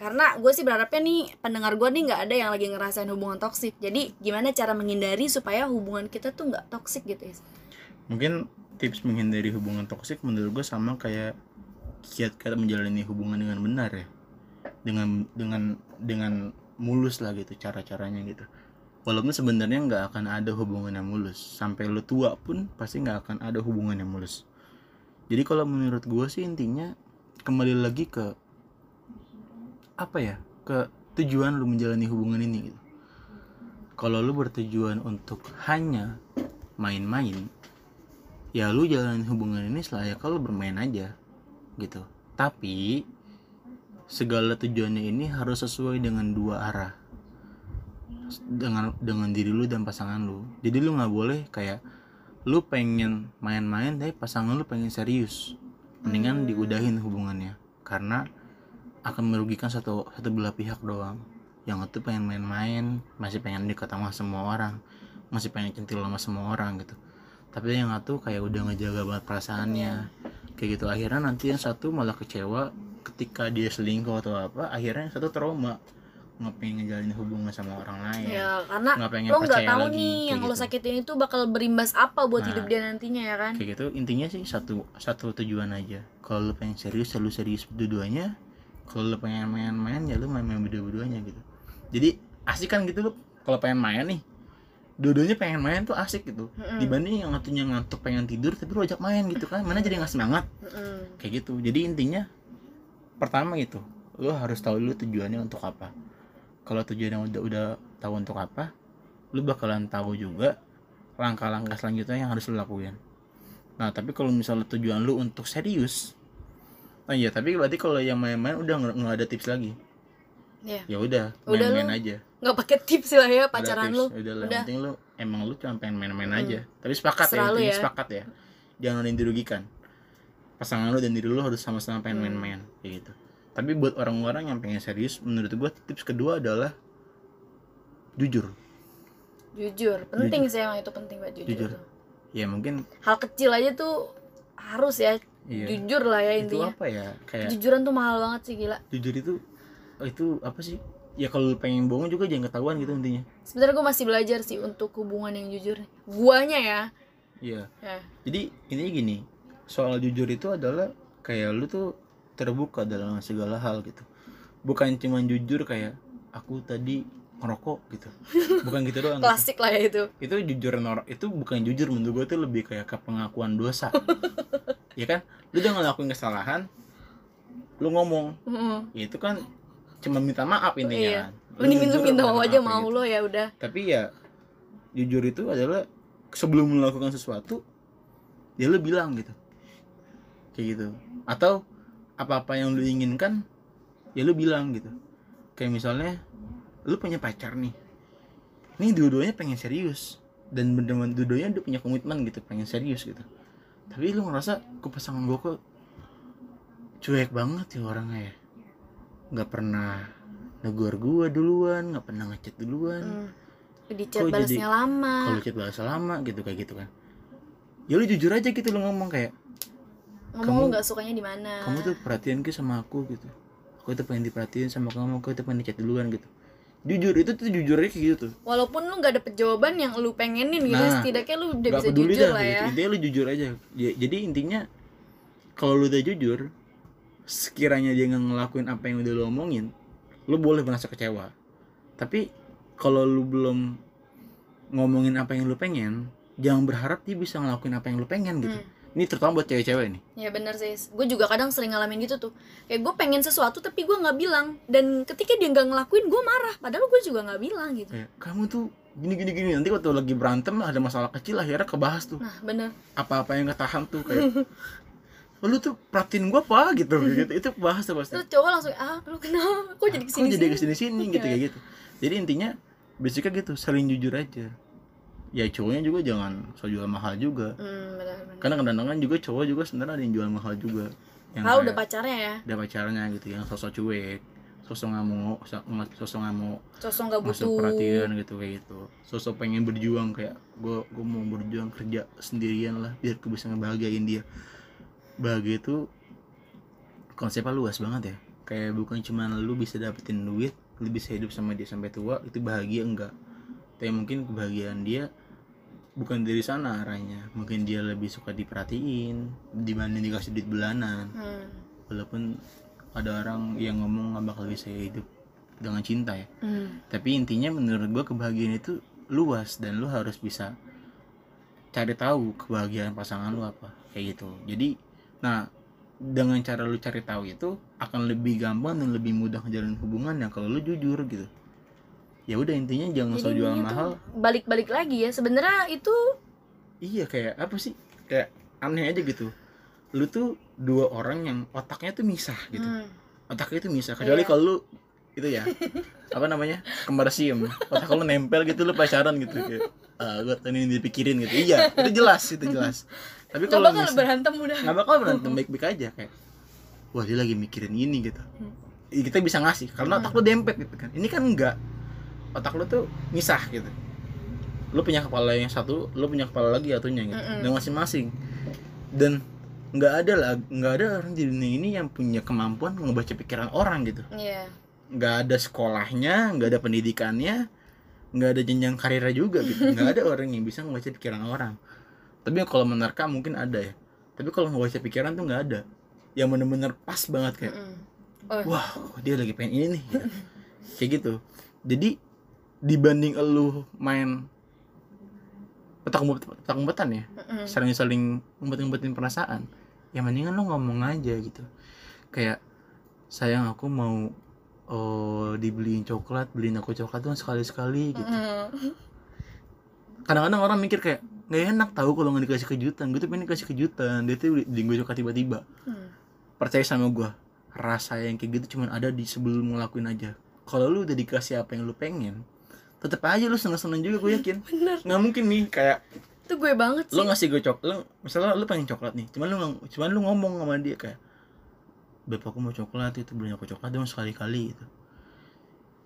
Karena gue sih berharapnya nih pendengar gue nih nggak ada yang lagi ngerasain hubungan toksik. Jadi gimana cara menghindari supaya hubungan kita tuh nggak toksik gitu ya Mungkin tips menghindari hubungan toksik menurut gue sama kayak kiat-kiat menjalani hubungan dengan benar ya. Dengan dengan dengan mulus lah gitu cara-caranya gitu walaupun sebenarnya nggak akan ada hubungan yang mulus. Sampai lu tua pun pasti nggak akan ada hubungan yang mulus. Jadi kalau menurut gue sih intinya kembali lagi ke apa ya? Ke tujuan lu menjalani hubungan ini gitu. Kalau lu bertujuan untuk hanya main-main ya lu jalanin hubungan ini selayaknya kalau bermain aja gitu. Tapi segala tujuannya ini harus sesuai dengan dua arah dengan dengan diri lu dan pasangan lu. Jadi lu nggak boleh kayak lu pengen main-main tapi pasangan lu pengen serius. Mendingan diudahin hubungannya. Karena akan merugikan satu satu belah pihak doang. Yang itu pengen main-main masih pengen dekat sama semua orang. Masih pengen centil sama semua orang gitu. Tapi yang satu kayak udah ngejaga banget perasaannya. Kayak gitu. Akhirnya nanti yang satu malah kecewa ketika dia selingkuh atau apa akhirnya yang satu trauma nggak pengen ngejalanin hubungan sama orang lain. Ya karena nggak pengen lo nggak tahu lagi, nih yang lo gitu. sakitin itu bakal berimbas apa buat Nah. hidup dia nantinya ya kan? kayak gitu intinya sih satu satu tujuan aja. Kalau lu pengen serius ya lu serius dua-duanya kalau lu pengen main-main ya lu main-main berdua-duanya gitu. Jadi asik kan gitu lu? Kalau pengen main nih dua-duanya pengen main tuh asik gitu. Mm-mm. dibanding yang satunya ngantuk pengen tidur tapi lu ajak main gitu kan. Mana jadi nggak semangat? Mm-mm. kayak gitu. Jadi intinya pertama gitu lu harus tahu dulu tujuannya untuk apa kalau tujuannya udah udah tahu untuk apa lu bakalan tahu juga langkah-langkah selanjutnya yang harus lu lakuin. Nah tapi kalau misalnya tujuan lu untuk serius oh iya tapi berarti kalau yang main-main udah nggak ada tips lagi. Ya ya udah Udah main-main aja. nggak pakai tips lah ya pacaran lu. Udah, lah, yang udah. penting lu emang lu cuma pengen main-main Hmm. aja. Tapi sepakat Serah ya ya. sepakat ya. Jangan ada yang dirugikan. Pasangan lu dan diri lu harus sama-sama pengen Hmm. main-main kayak gitu tapi buat orang-orang yang pengen serius menurut gua tips kedua adalah jujur. Jujur. Penting sih emang itu penting buat jujur, Jujur. tuh. ya mungkin hal kecil aja tuh harus ya. Iya. Jujur lah ya itu intinya. apa ya? Kayak kejujuran tuh mahal banget sih gila. Jujur itu itu apa sih? Ya kalau pengen bohong juga jangan ketahuan gitu intinya. Sebenarnya gue masih belajar sih untuk hubungan yang jujur. Guanya ya. Iya. Ya. Jadi intinya gini. Soal jujur itu adalah kayak lu tuh terbuka dalam segala hal gitu. Bukan cuma jujur kayak aku tadi ngerokok gitu. Bukan gitu doang gitu. klasik lah ya itu. Itu jujur nor itu bukan jujur menurut gue tuh lebih kayak ke pengakuan dosa. Ya kan? Lu udah ngelakuin kesalahan lu ngomong. Heeh. ya itu kan cuma minta maaf intinya Iya. kan. Mending jujur minta minta maaf aja mau gitu. lo ya udah. Tapi ya jujur itu adalah sebelum melakukan sesuatu ya lu bilang gitu. Kayak gitu. Atau apa-apa yang lu inginkan ya lu bilang gitu. Kayak misalnya lu punya pacar nih. Ini dua-duanya pengen serius. Dan bener-bener dua-duanya udah punya komitmen gitu pengen serius gitu. Tapi lu ngerasa ke pasangan gue kok cuek banget ya orangnya ya? Nggak pernah negor gua duluan nggak pernah ngechat duluan. Hmm. di chat balasnya lama. Kalau chat bahasa lama gitu kayak gitu kan. Ya lu jujur aja gitu lu ngomong kayak ngomong kamu- lu nggak sukanya di mana? kamu tuh perhatian ke sama aku gitu. Aku tuh pengen diperhatiin sama kamu aku tuh pengen dicat duluan gitu. Jujur itu tuh jujurnya kayak gitu tuh. Walaupun lu nggak dapet jawaban yang lu pengenin gitu Nah, setidaknya lu udah Gak bisa jujur dah lah gitu. ya. Intinya lu jujur aja. Ya- jadi intinya kalau lu udah jujur sekiranya dia nggak ngelakuin apa yang udah lu omongin lu boleh merasa kecewa. Tapi kalau lu belum ngomongin apa yang lu pengen jangan berharap dia bisa ngelakuin apa yang lu pengen gitu. Hmm. Ini terutama buat cewek-cewek nih Ya bener sih, gue juga kadang sering ngalamin gitu tuh. Kayak gue pengen sesuatu tapi gue nggak bilang. Dan ketika dia nggak ngelakuin gue marah. Padahal gue juga nggak bilang gitu. Kayak kamu tuh gini gini gini nanti waktu lagi berantem ada masalah kecil akhirnya kebahas tuh. Nah bener. Apa-apa yang ketahan tuh kayak "Oh, lu tuh perhatiin gua apa gitu. Gitu. Itu bahas tuh pasti. Terus cowok langsung, ah lu kenapa? Kok jadi kok ke sini jadi ke sini sini gitu Iya. kayak gitu. Jadi intinya basicnya gitu saling jujur aja ya cowoknya juga jangan so jual mahal juga. Hmm bener bener karena kadang-kadang juga cowok juga sebenarnya ada yang jual mahal juga. Yang Kalau udah kayak pacarnya ya, udah pacarnya gitu yang sosok cuek sosok nggak mau sosok nggak mau sosok nggak butuh. perhatian gitu kayak gitu. Sosok pengen berjuang kayak gue gue mau berjuang kerja sendirian lah biar gue bisa ngebahagiain dia. Bahagia itu konsepnya luas banget ya. Kayak bukan cuma lu bisa dapetin duit lu bisa hidup sama dia sampai tua itu bahagia enggak. Tapi mungkin kebahagiaan dia bukan dari sana arahnya. Mungkin dia lebih suka diperhatiin dibanding dikasih duit bulanan. Hmm. walaupun ada orang yang ngomong nggak bakal bisa hidup dengan cinta ya. Hmm. tapi intinya menurut gua kebahagiaan itu luas dan lu harus bisa cari tahu kebahagiaan pasangan lu apa kayak gitu. Jadi nah dengan cara lu cari tahu itu akan lebih gampang dan lebih mudah ngejalin hubungan ya kalau lu jujur gitu ya udah intinya jangan so Jadi jual intinya mahal. tuh balik-balik lagi ya Sebenarnya itu iya kayak apa sih? Kayak aneh aja gitu. Lu tuh dua orang yang otaknya tuh misah gitu. Hmm, otaknya itu misah kecuali Iya. kalau lu itu ya. Apa namanya? Kembar siam otak lu nempel gitu lu pacaran gitu. Kayak ah gua tadi ini dipikirin gitu. Iya itu jelas itu jelas. Tapi kalau kalau misah berantem udah. Nggak bakal berantem baik-baik aja kayak wah dia lagi mikirin ini gitu. Hmm. Kita bisa ngasih karena otak lu dempet gitu kan. Ini kan enggak otak lu tuh misah gitu. Lu punya kepala yang satu lu punya kepala lagi satunya gitu Mm-mm. dan masing-masing. Dan nggak ada lah nggak ada orang di dunia ini yang punya kemampuan ngebaca pikiran orang gitu. Iya. Nggak ada sekolahnya nggak ada pendidikannya nggak ada jenjang karirnya juga gitu. Nggak ada orang yang bisa membaca pikiran orang. Tapi kalau menerka mungkin ada ya. Tapi kalau ngebaca pikiran tuh nggak ada. Yang bener-bener pas banget kayak Mm-mm. Oh, wah dia lagi pengen ini nih? Gitu. kayak gitu. Jadi dibanding elu main petak umpet petak umpetan ya? Mm-mm. saling-saling umpet-umpetin perasaan. Ya mendingan lo ngomong aja gitu. Kayak sayang aku mau oh dibeliin coklat beliin aku coklat tuh sekali-sekali gitu. Mm-mm. kadang-kadang orang mikir kayak nggak enak tahu kalau nggak dikasih kejutan. Gue tuh pengen dikasih kejutan. Dia tuh beli gue coklat tiba-tiba. Hmm. percaya sama gue rasa yang kayak gitu cuman ada di sebelum ngelakuin aja. Kalau lu udah dikasih apa yang lu pengen tetep aja lu seneng-seneng juga gue yakin. Bener. Nggak mungkin nih kayak itu gue banget sih. lu ngasih gue coklat lu misalnya lu pengen coklat nih cuman lu cuman lu ngomong sama dia kayak beb aku mau coklat itu beliin aku coklat dong sekali-kali gitu.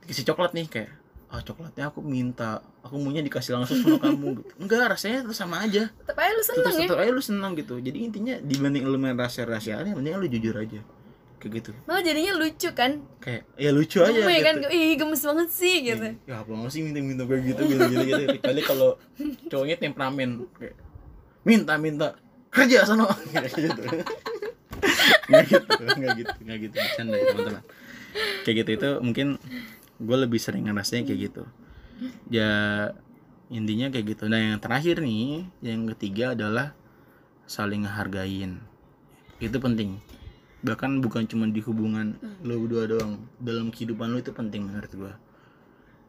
Dikasih coklat nih kayak ah coklatnya aku minta aku maunya dikasih langsung sama kamu gitu. Enggak rasanya tetap sama aja. Tetep aja lu seneng tetap ya. tetap aja lu senang gitu. Jadi intinya dibanding lu main rahasia-rahasiaan mending lu jujur aja kayak gitu. Malah jadinya lucu kan? Kayak ya lucu aja Gemes kan? gitu. Ih gemes banget sih gitu. ya apa nggak sih minta-minta kayak gitu gitu gitu, gitu. kecuali kalau cowoknya temperamen kayak minta minta kerja sana. Kayak gitu. Nggak gitu nggak gitu nggak gitu. Bercanda ya teman-teman. Kayak gitu itu mungkin gue lebih sering ngerasain kayak gitu. Ya intinya kayak gitu. Nah yang terakhir nih yang ketiga adalah saling ngehargain. Itu penting bahkan bukan cuma di hubungan lo berdua doang dalam kehidupan lo itu penting menurut gua.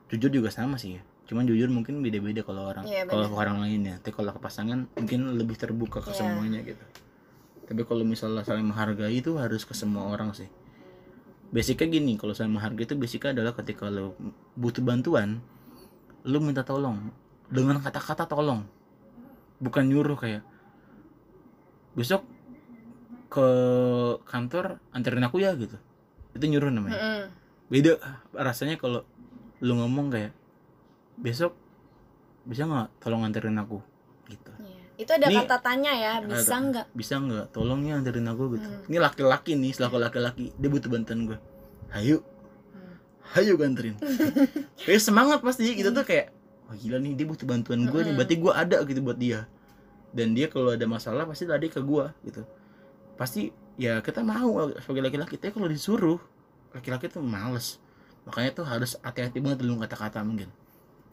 Jujur juga sama sih ya cuman jujur mungkin beda-beda kalau orang Iya, kalau orang lain ya. Tapi kalau ke pasangan mungkin lebih terbuka ke Iya. semuanya gitu. Tapi kalau misalnya saling menghargai itu harus ke semua orang sih. Basicnya gini kalau saling menghargai itu basicnya adalah ketika lo butuh bantuan lo minta tolong. Dengan kata-kata tolong. Bukan nyuruh kayak besok ke kantor anterin aku ya gitu. Itu nyuruh namanya. Mm-mm. beda rasanya kalau lu ngomong kayak besok bisa nggak tolong anterin aku? Gitu. Iya. itu ada Ini- kata tanya ya bisa nggak? Bisa nggak tolong ya anterin aku? Gitu. Hmm. ini laki-laki nih selaku laki-laki dia butuh bantuan gue ayo Hmm. ayo gue anterin. Kayak semangat pasti gitu tuh kayak wah gila nih dia butuh bantuan gue nih Mm-mm. berarti gue ada gitu buat dia. Dan dia kalau ada masalah pasti tadi ke gue gitu pasti ya kita mau sebagai laki-laki. Tapi kalau disuruh laki-laki tuh males. Makanya tuh harus hati-hati banget dalam kata-kata mungkin.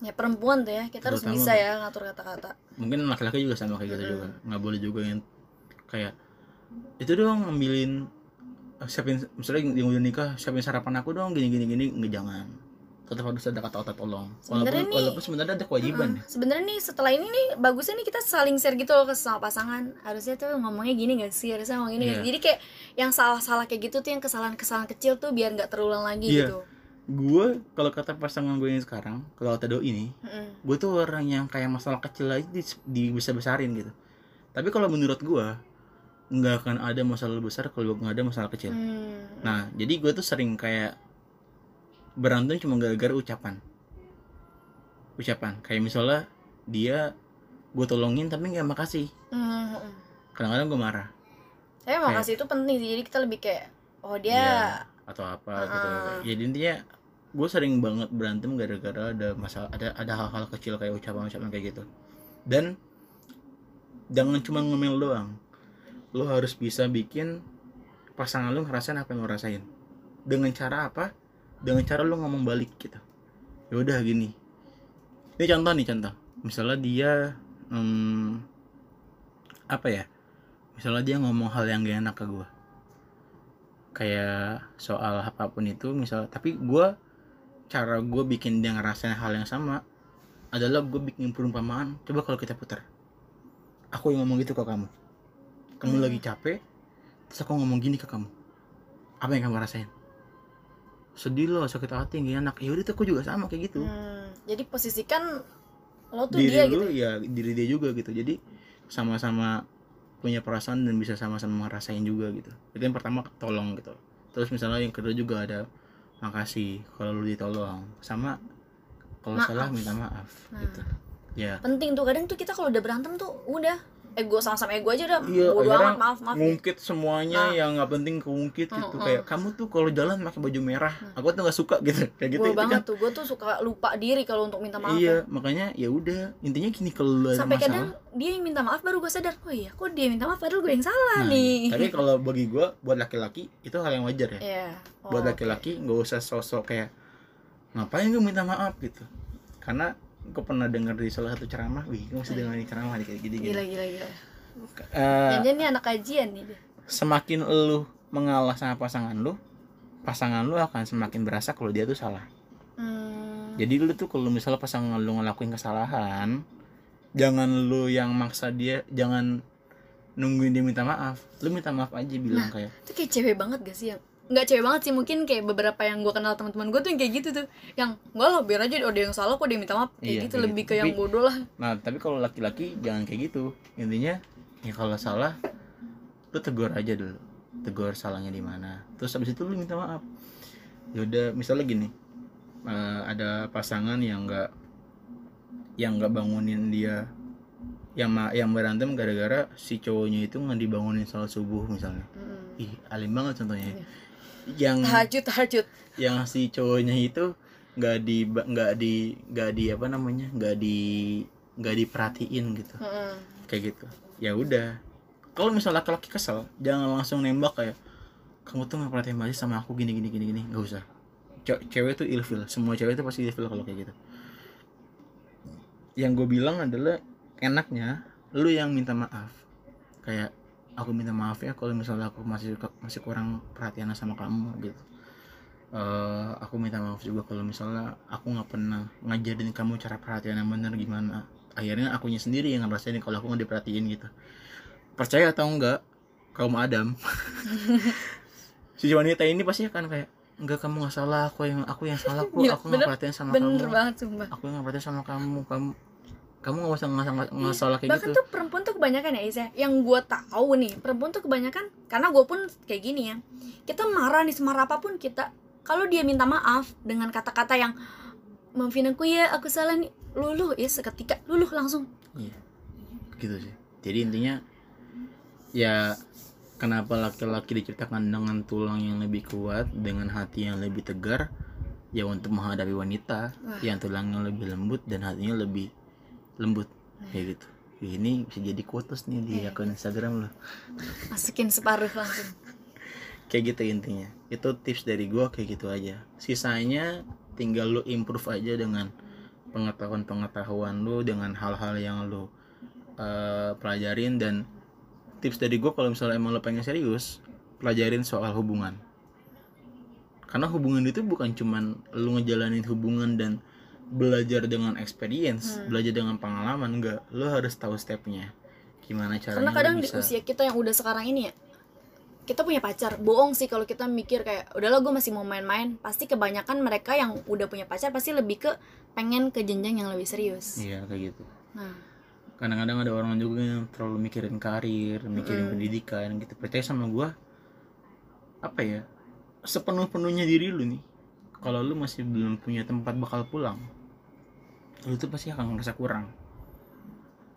Ya perempuan tuh ya kita harus Terutama bisa tuh. ya ngatur kata-kata. Mungkin laki-laki juga sama kayak gitu Mm-mm. juga. Nggak boleh juga yang kayak itu doang ngambilin eh, siapin misalnya yang udah nikah siapin sarapan aku dong gini gini gini. Nggak jangan tetap harus ada kata-kata tolong walaupun Sebenarnya nih- walaupun sebenarnya ada kewajiban Heeh. sebenarnya nih setelah ini nih bagusnya nih kita saling share gitu loh ke sama pasangan harusnya tuh ngomongnya gini gak sih harusnya ngomong gini nggak Iya. sih? jadi kayak yang salah-salah kayak gitu tuh yang kesalahan-kesalahan kecil tuh biar nggak terulang lagi Iya. gitu gue kalau kata pasangan gue yang sekarang kalau kata doi ini Mm-mm. gue tuh orang yang kayak masalah kecil aja di, dibesar besarin gitu tapi kalau menurut gue nggak akan ada masalah besar kalau nggak ada masalah kecil Hmm. Nah, jadi gue tuh sering kayak berantem cuma gara-gara ucapan. Ucapan. Kayak misalnya dia gue tolongin tapi nggak makasih. Hmm. Kadang-kadang gue marah tapi makasih itu penting sih jadi kita lebih kayak oh dia Iya. atau apa gitu. Ah. Jadi intinya gue sering banget berantem gara-gara ada masalah ada ada hal-hal kecil kayak ucapan-ucapan kayak gitu. Dan jangan cuma ngemil doang. Lo harus bisa bikin pasangan lo ngerasain apa yang lo rasain. Dengan cara apa? Dengan cara lo ngomong balik gitu. Ya udah gini. Ini contoh nih contoh. Misalnya dia hmm, apa ya? Misalnya dia ngomong hal yang gak enak ke gue. Kayak soal apa pun itu misal tapi gue cara gue bikin dia ngerasain hal yang sama adalah gue bikin perumpamaan coba kalau kita putar aku yang ngomong gitu ke kamu kamu Hmm. lagi capek terus aku ngomong gini ke kamu apa yang kamu rasain sedih loh sakit hati gak enak. Ya udah tuh aku juga sama kayak gitu. Hmm, jadi posisikan lo tuh diri dia lu gitu ya? diri dia juga gitu. Jadi sama-sama punya perasaan dan bisa sama-sama ngerasain juga gitu. Itu yang pertama tolong gitu. Terus misalnya yang kedua juga ada makasih kalau lu ditolong. Sama kalau salah minta maaf Nah. gitu ya. penting tuh. Kadang tuh kita kalau udah berantem tuh udah ego sama-sama ego aja udah Iya, bodo amat maaf maaf. ngungkit semuanya Nah. yang nggak penting keungkit gitu Mm-mm. kayak kamu tuh kalau jalan pakai baju merah aku tuh nggak suka gitu. Kayak gitu gue itu banget kan tuh gue tuh suka lupa diri kalau untuk minta maaf iya ya. makanya ya udah intinya gini kalau ada sampai masalah kadang dia yang minta maaf baru gue sadar oh iya kok dia minta maaf padahal gue yang salah nah, nih. tapi kalau bagi gua buat laki-laki itu hal yang wajar ya. Iya. Oh, buat laki-laki nggak usah sosok kayak ngapain gue minta maaf? gitu. Karena gue pernah dengar di salah satu ceramah. Wih gue masih dengar di ceramah nih kayak gini gila gila gila. Eh, jangan ini anak kajian nih dia. semakin lu mengalah sama pasangan lu pasangan lu akan semakin berasa kalau dia tuh salah. Hmm, jadi lu tuh kalau misalnya pasangan lu ngelakuin kesalahan jangan lu yang maksa dia jangan nungguin dia minta maaf. Lu minta maaf aja bilang kayak itu kayak cewek banget gak sih yang nggak cewek banget sih mungkin kayak beberapa yang gue kenal teman-teman gue tuh yang kayak gitu tuh. Yang enggak loh biar aja ada yang salah kok dia minta maaf. Kayak Iya, gitu kayak lebih gitu. ke yang bodoh lah. nah tapi kalau laki-laki jangan kayak gitu. Intinya ya kalau salah lu tegur aja dulu. Tegur salahnya di mana. Terus habis itu lu minta maaf. Yaudah misalnya gini eh, ada pasangan yang enggak yang nggak bangunin dia yang yang berantem gara-gara si cowoknya itu nggak dibangunin sholat subuh misalnya. Hmm. Ih alim banget contohnya. Iya. yang tahajud tahajud. yang si cowoknya itu nggak di nggak di nggak di apa namanya nggak di nggak diperhatiin gitu. Hmm. kayak gitu. Ya udah. Kalau misalnya laki-laki kesel jangan langsung nembak kayak kamu tuh nggak perhatiin banget sama aku gini gini gini gini. Nggak usah. Ce- cewek tuh ilfil. Semua cewek itu pasti ilfil kalau kayak gitu. Yang gue bilang adalah enaknya lu yang minta maaf. Kayak aku minta maaf ya kalau misalnya aku masih masih kurang perhatian sama kamu gitu. Eh, aku minta maaf juga kalau misalnya aku nggak pernah ngajarin kamu cara perhatian yang bener gimana. Akhirnya akunya sendiri yang ngerasain kalau aku nggak diperhatiin gitu. Percaya atau enggak kaum Adam si wanita ini pasti akan kayak enggak kamu nggak salah aku yang aku yang salah kok Gila, aku nggak perhatian sama bener kamu. banget sumpah. Aku nggak perhatian sama kamu kamu kamu nggak usah nggak salah kayak bahkan gitu tuh perempuan tuh kebanyakan ya Isa yang gue tahu nih perempuan tuh kebanyakan karena gue pun kayak gini ya kita marah nih semarah apa pun kita kalau dia minta maaf dengan kata-kata yang maafin aku ya aku salah nih luluh ya seketika luluh langsung Iya, gitu sih. Jadi intinya ya kenapa laki-laki diciptakan dengan tulang yang lebih kuat, dengan hati yang lebih tegar, ya untuk menghadapi wanita Wah. yang tulangnya lebih lembut dan hatinya lebih lembut, kayak gitu. Ini bisa jadi quotes nih di Iya. akun Instagram lo. masukin separuh langsung Kayak gitu intinya. Itu tips dari gua kayak gitu aja. Sisanya tinggal lu improve aja dengan pengetahuan-pengetahuan lu dengan hal-hal yang lu eh, pelajarin dan tips dari gue kalau misalnya emang lo pengen serius pelajarin soal hubungan karena hubungan itu bukan cuman lu ngejalanin hubungan dan belajar dengan experience Hmm. belajar dengan pengalaman enggak lo harus tahu stepnya. Gimana caranya karena kadang di bisa usia kita yang udah sekarang ini ya kita punya pacar. Bohong sih kalau kita mikir kayak udahlah gue masih mau main-main. Pasti kebanyakan mereka yang udah punya pacar pasti lebih ke pengen ke jenjang yang lebih serius. Iya kayak gitu. Nah. Kadang-kadang ada orang juga yang terlalu mikirin karir mikirin Mm-mm. pendidikan gitu. Percaya sama gua apa ya sepenuh-penuhnya diri lu nih. Kalau lu masih belum punya tempat bakal pulang lu tuh pasti akan ngerasa kurang.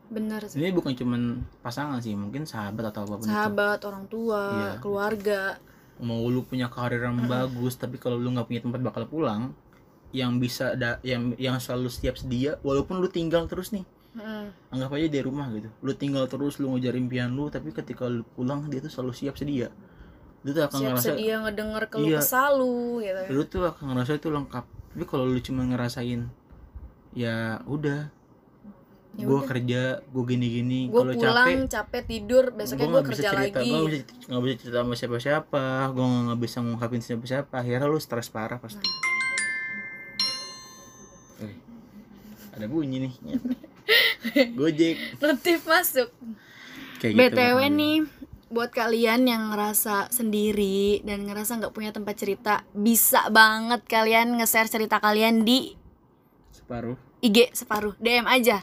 Bener sih. Ini bukan cuman pasangan sih mungkin sahabat atau apa pun itu. Sahabat orang tua Iya. keluarga. Mau lu punya karir yang bagus tapi kalau lu nggak punya tempat bakal pulang yang bisa da yang yang selalu setiap sedia walaupun lu tinggal terus nih Mm. anggap aja di rumah gitu. Lu tinggal terus lu ngejar impian lu tapi ketika lu pulang dia tuh selalu siap sedia. Lu tuh akan siap ngerasa sedia ngedenger keluh Iya. kesah lu gitu. Lu tuh akan ngerasa itu lengkap. Tapi kalau lu cuma ngerasain ya udah. Ya gue kerja gue gini gini gue kalau pulang capek capek, tidur besoknya gua gue kerja cerita. lagi. Gue nggak bisa bisa cerita sama siapa siapa gue nggak bisa ngungkapin siapa siapa akhirnya lu stres parah pasti. Eh, ada bunyi nih. Gojek. Notif masuk. Kayak gitu btw pokoknya. nih buat kalian yang ngerasa sendiri dan ngerasa nggak punya tempat cerita bisa banget kalian nge-share cerita kalian di separuh. IG separuh DM aja.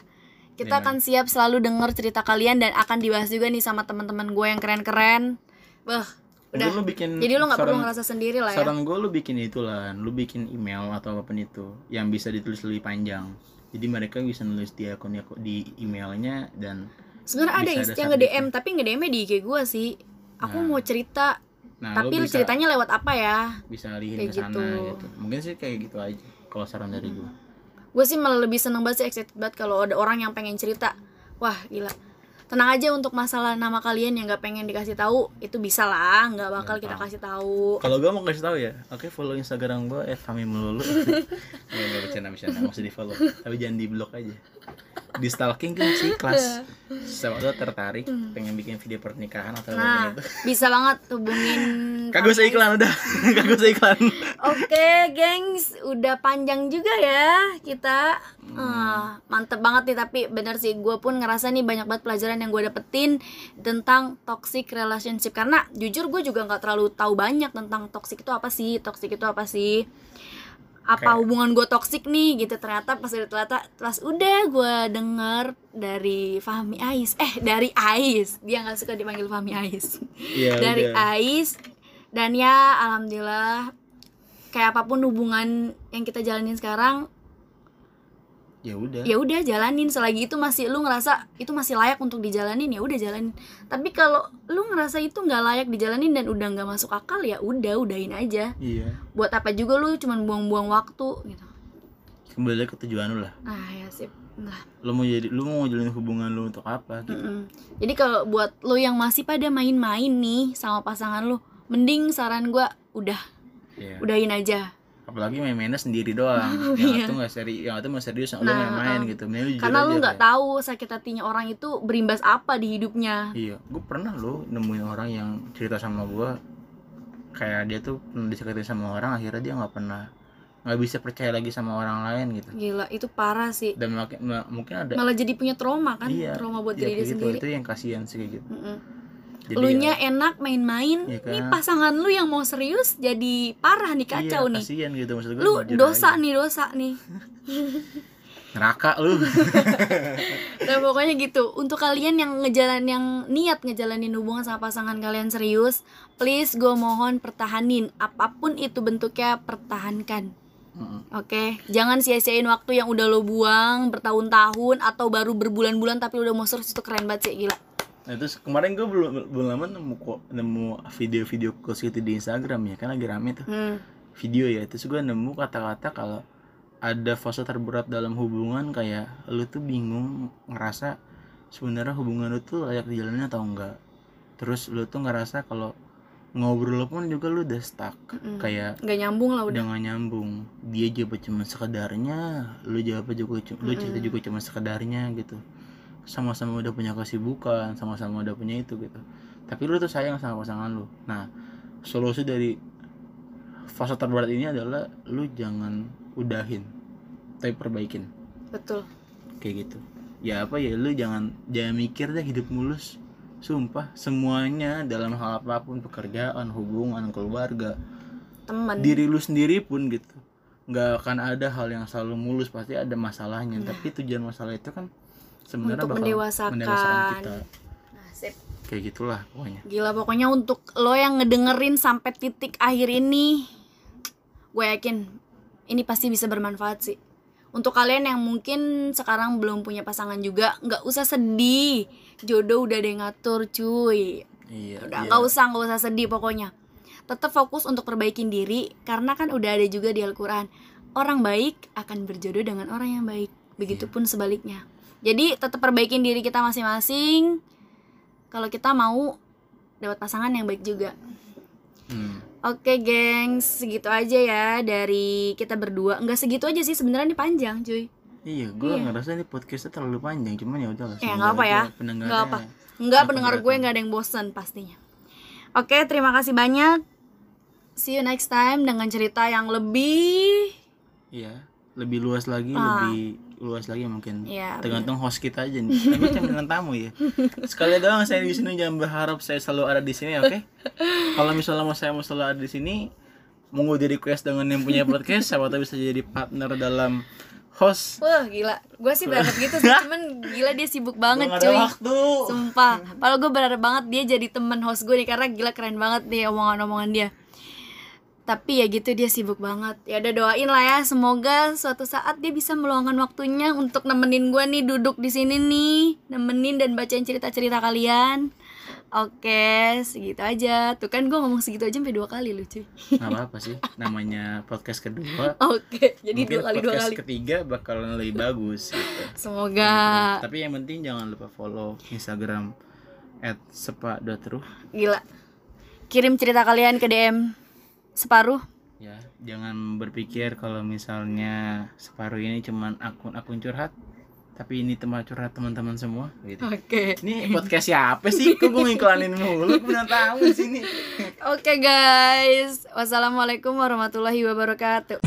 Kita akan siap selalu denger cerita kalian dan akan dibahas juga nih sama teman-teman gue yang keren-keren. Wah, udah. lu bikin jadi lu nggak perlu ngerasa sendiri lah ya. saran gue lu bikin itu lah lu bikin email atau apa pun itu yang bisa ditulis lebih panjang. Jadi mereka bisa nulis di akun di emailnya dan sebenarnya ada ada yang nge DM tapi nge DM di IG gue sih. Aku Nah. mau cerita nah tapi lu bisa, ceritanya lewat apa ya? bisa kayak ke sana gitu. gitu. mungkin sih kayak gitu aja kalau saran dari gue gue sih malah lebih seneng banget sih excited banget kalau ada orang yang pengen cerita. Wah gila. Tenang aja untuk masalah nama kalian yang nggak pengen dikasih tahu itu bisa lah nggak bakal kita kasih tahu. Kalau gue mau kasih tahu ya oke follow instagram gue @fami melulu. Ya nggak bercanda bercanda usah di follow. Tapi jangan di blok aja di stalking kan sih kelas siapa tuh tertarik pengen bikin video pernikahan atau Hmm. nah itu bisa banget hubungin kagak usah iklan udah kagak usah iklan Oke, gengs, udah panjang juga ya kita. Hmm. Eh, mantep banget nih, tapi bener sih, gue pun ngerasa nih banyak banget pelajaran yang gue dapetin tentang toxic relationship. Karena jujur gue juga nggak terlalu tahu banyak tentang toxic itu apa sih, toxic itu apa sih. Apa Kayak- hubungan gue toxic nih? Gitu. Ternyata pas udah ternyata pas udah gue denger dari Fahmi Ais. Eh dari Ais. Dia nggak suka dipanggil Fahmi Ais. Iya, dari udah. Ais. Dan ya alhamdulillah kayak apa pun hubungan yang kita jalanin sekarang ya udah. Ya udah jalanin. Selagi itu masih lu ngerasa itu masih layak untuk dijalanin ya udah jalanin. Tapi kalau lu ngerasa itu nggak layak dijalanin dan udah nggak masuk akal ya udah udahin aja. Iya. Buat apa juga lu cuman buang-buang waktu gitu. Kembali ke tujuan lu lah. Ah ya sip. Lah lu mau jadi lu mau jalin hubungan lu untuk apa gitu. Mm-mm. jadi kalau buat lu yang masih pada main-main nih sama pasangan lu mending saran gua udah. Iya. udahin aja apalagi main-mainnya sendiri doang. Yang itu nggak serius yang itu nggak serius yang lu Nah, main-main uh. gitu. Mending jujur karena lu nggak tahu sakit hatinya orang itu berimbas apa di hidupnya. Iya gue pernah lo nemuin orang yang cerita sama gue kayak dia tuh pernah disakitin sama orang akhirnya dia nggak pernah nggak bisa percaya lagi sama orang lain gitu. Gila itu parah sih. Dan makin ma- mungkin ada malah jadi punya trauma kan? Iya trauma buat iya, diri dia gitu. sendiri. itu yang kasihan sih gitu. Mm-mm. Jadi lu ya, nya enak main-main. Iya kan? nih pasangan lu yang mau serius jadi parah nih kacau iya, nih. kasihan gitu maksud gue lu dosa aja. nih dosa nih. Neraka lu. Nah pokoknya gitu. Untuk kalian yang ngejalan yang niat ngejalanin hubungan sama pasangan kalian serius please gue mohon pertahanin. Apa pun itu bentuknya pertahankan. Oke, jangan sia-siain waktu yang udah lo buang bertahun-tahun atau baru berbulan-bulan tapi udah mau serius itu keren banget sih gila. Nah terus kemarin gue belum belum lama nemu kok nemu video-video quotes gitu di Instagram ya kan lagi rame tuh Hmm. video ya terus gue nemu kata-kata kalau ada fase terberat dalam hubungan kayak lu tuh bingung ngerasa sebenarnya hubungan lu tuh layak dijalanin atau enggak terus lu tuh ngerasa kalau ngobrol pun juga lu udah stuck Mm-mm. kayak Nggak nyambung lah udah. udah gak nyambung dia jawab cuma sekedarnya lu jawab juga cuma lu cerita juga cuma sekedarnya gitu sama-sama udah punya kesibukan sama-sama udah punya itu gitu. Tapi lu tuh sayang sama pasangan lu. Nah solusi dari fase terberat ini adalah lu jangan udahin tapi perbaikin. Betul. kayak gitu. Ya apa ya lu jangan jangan mikir deh hidup mulus. Sumpah semuanya dalam hal apa pun pekerjaan hubungan keluarga Temen. diri lu sendiri pun gitu. Nggak akan ada hal yang selalu mulus pasti ada masalahnya. Tapi tujuan masalah itu kan sebenarnya Untuk bakal mendewasakan. mendewasakan kita Nah, kayak gitulah pokoknya Gila pokoknya untuk lo yang ngedengerin sampai titik akhir ini gue yakin ini pasti bisa bermanfaat sih. Untuk kalian yang mungkin sekarang belum punya pasangan juga nggak usah sedih. Jodoh udah ada yang ngatur cuy. iya Udah iya. nggak usah nggak usah sedih pokoknya. Tetap fokus untuk perbaikin diri karena kan udah ada juga di Al-Qur'an. Orang baik akan berjodoh dengan orang yang baik. Begitupun sebaliknya. Jadi tetap perbaikin diri kita masing-masing. Kalau kita mau dapat pasangan yang baik juga. Hmm. Oke, gengs, segitu aja ya dari kita berdua. Enggak segitu aja sih sebenarnya ini panjang, cuy. iya gue Iya. ngerasa ini podcastnya terlalu panjang cuman ya udah lah Ya, semoga nggak apa ya. Nggak apa. Enggak, Nggak pendengar gue nggak ada yang bosen pastinya. Oke, terima kasih banyak. See you next time dengan cerita yang lebih iya lebih luas lagi Ah. lebih luas lagi mungkin. Ya tergantung host kita aja nih. Tapi kan dengan tamu ya. Sekali doang saya di sini jangan berharap saya selalu ada di sini oke? Kalau misalnya mau saya mau selalu ada di sini monggo di request dengan yang punya podcast siapa tahu bisa jadi partner dalam host. Wah gila, gue sih berharap gitu sih, cuman gila dia sibuk banget Gua cuy. waktu. Sumpah, padahal gue berharap banget dia jadi temen host gue nih Karena gila keren banget nih omongan-omongan dia tapi ya gitu dia sibuk banget. Ya udah doain lah ya semoga suatu saat dia bisa meluangkan waktunya untuk nemenin gue nih duduk di sini nih nemenin dan bacain cerita cerita kalian. Oke segitu aja. Tuh kan gue ngomong segitu aja sampai dua kali lucu. Nggak apa apa sih namanya podcast kedua. Oke jadi mungkin dua kali dua podcast kali. ketiga bakalan lebih bagus gitu. semoga. Tapi yang penting jangan lupa follow instagram at sepa.ruh gila. Kirim cerita kalian ke dm separuh? Ya jangan berpikir kalau misalnya separuh ini cuman akun-akun curhat tapi ini tempat curhat teman-teman semua gitu. Oke. Ini podcast siapa sih? Kok gue ngiklanin mulu? Gue udah tahu di sini. Oke guys, wassalamualaikum warahmatullahi wabarakatuh.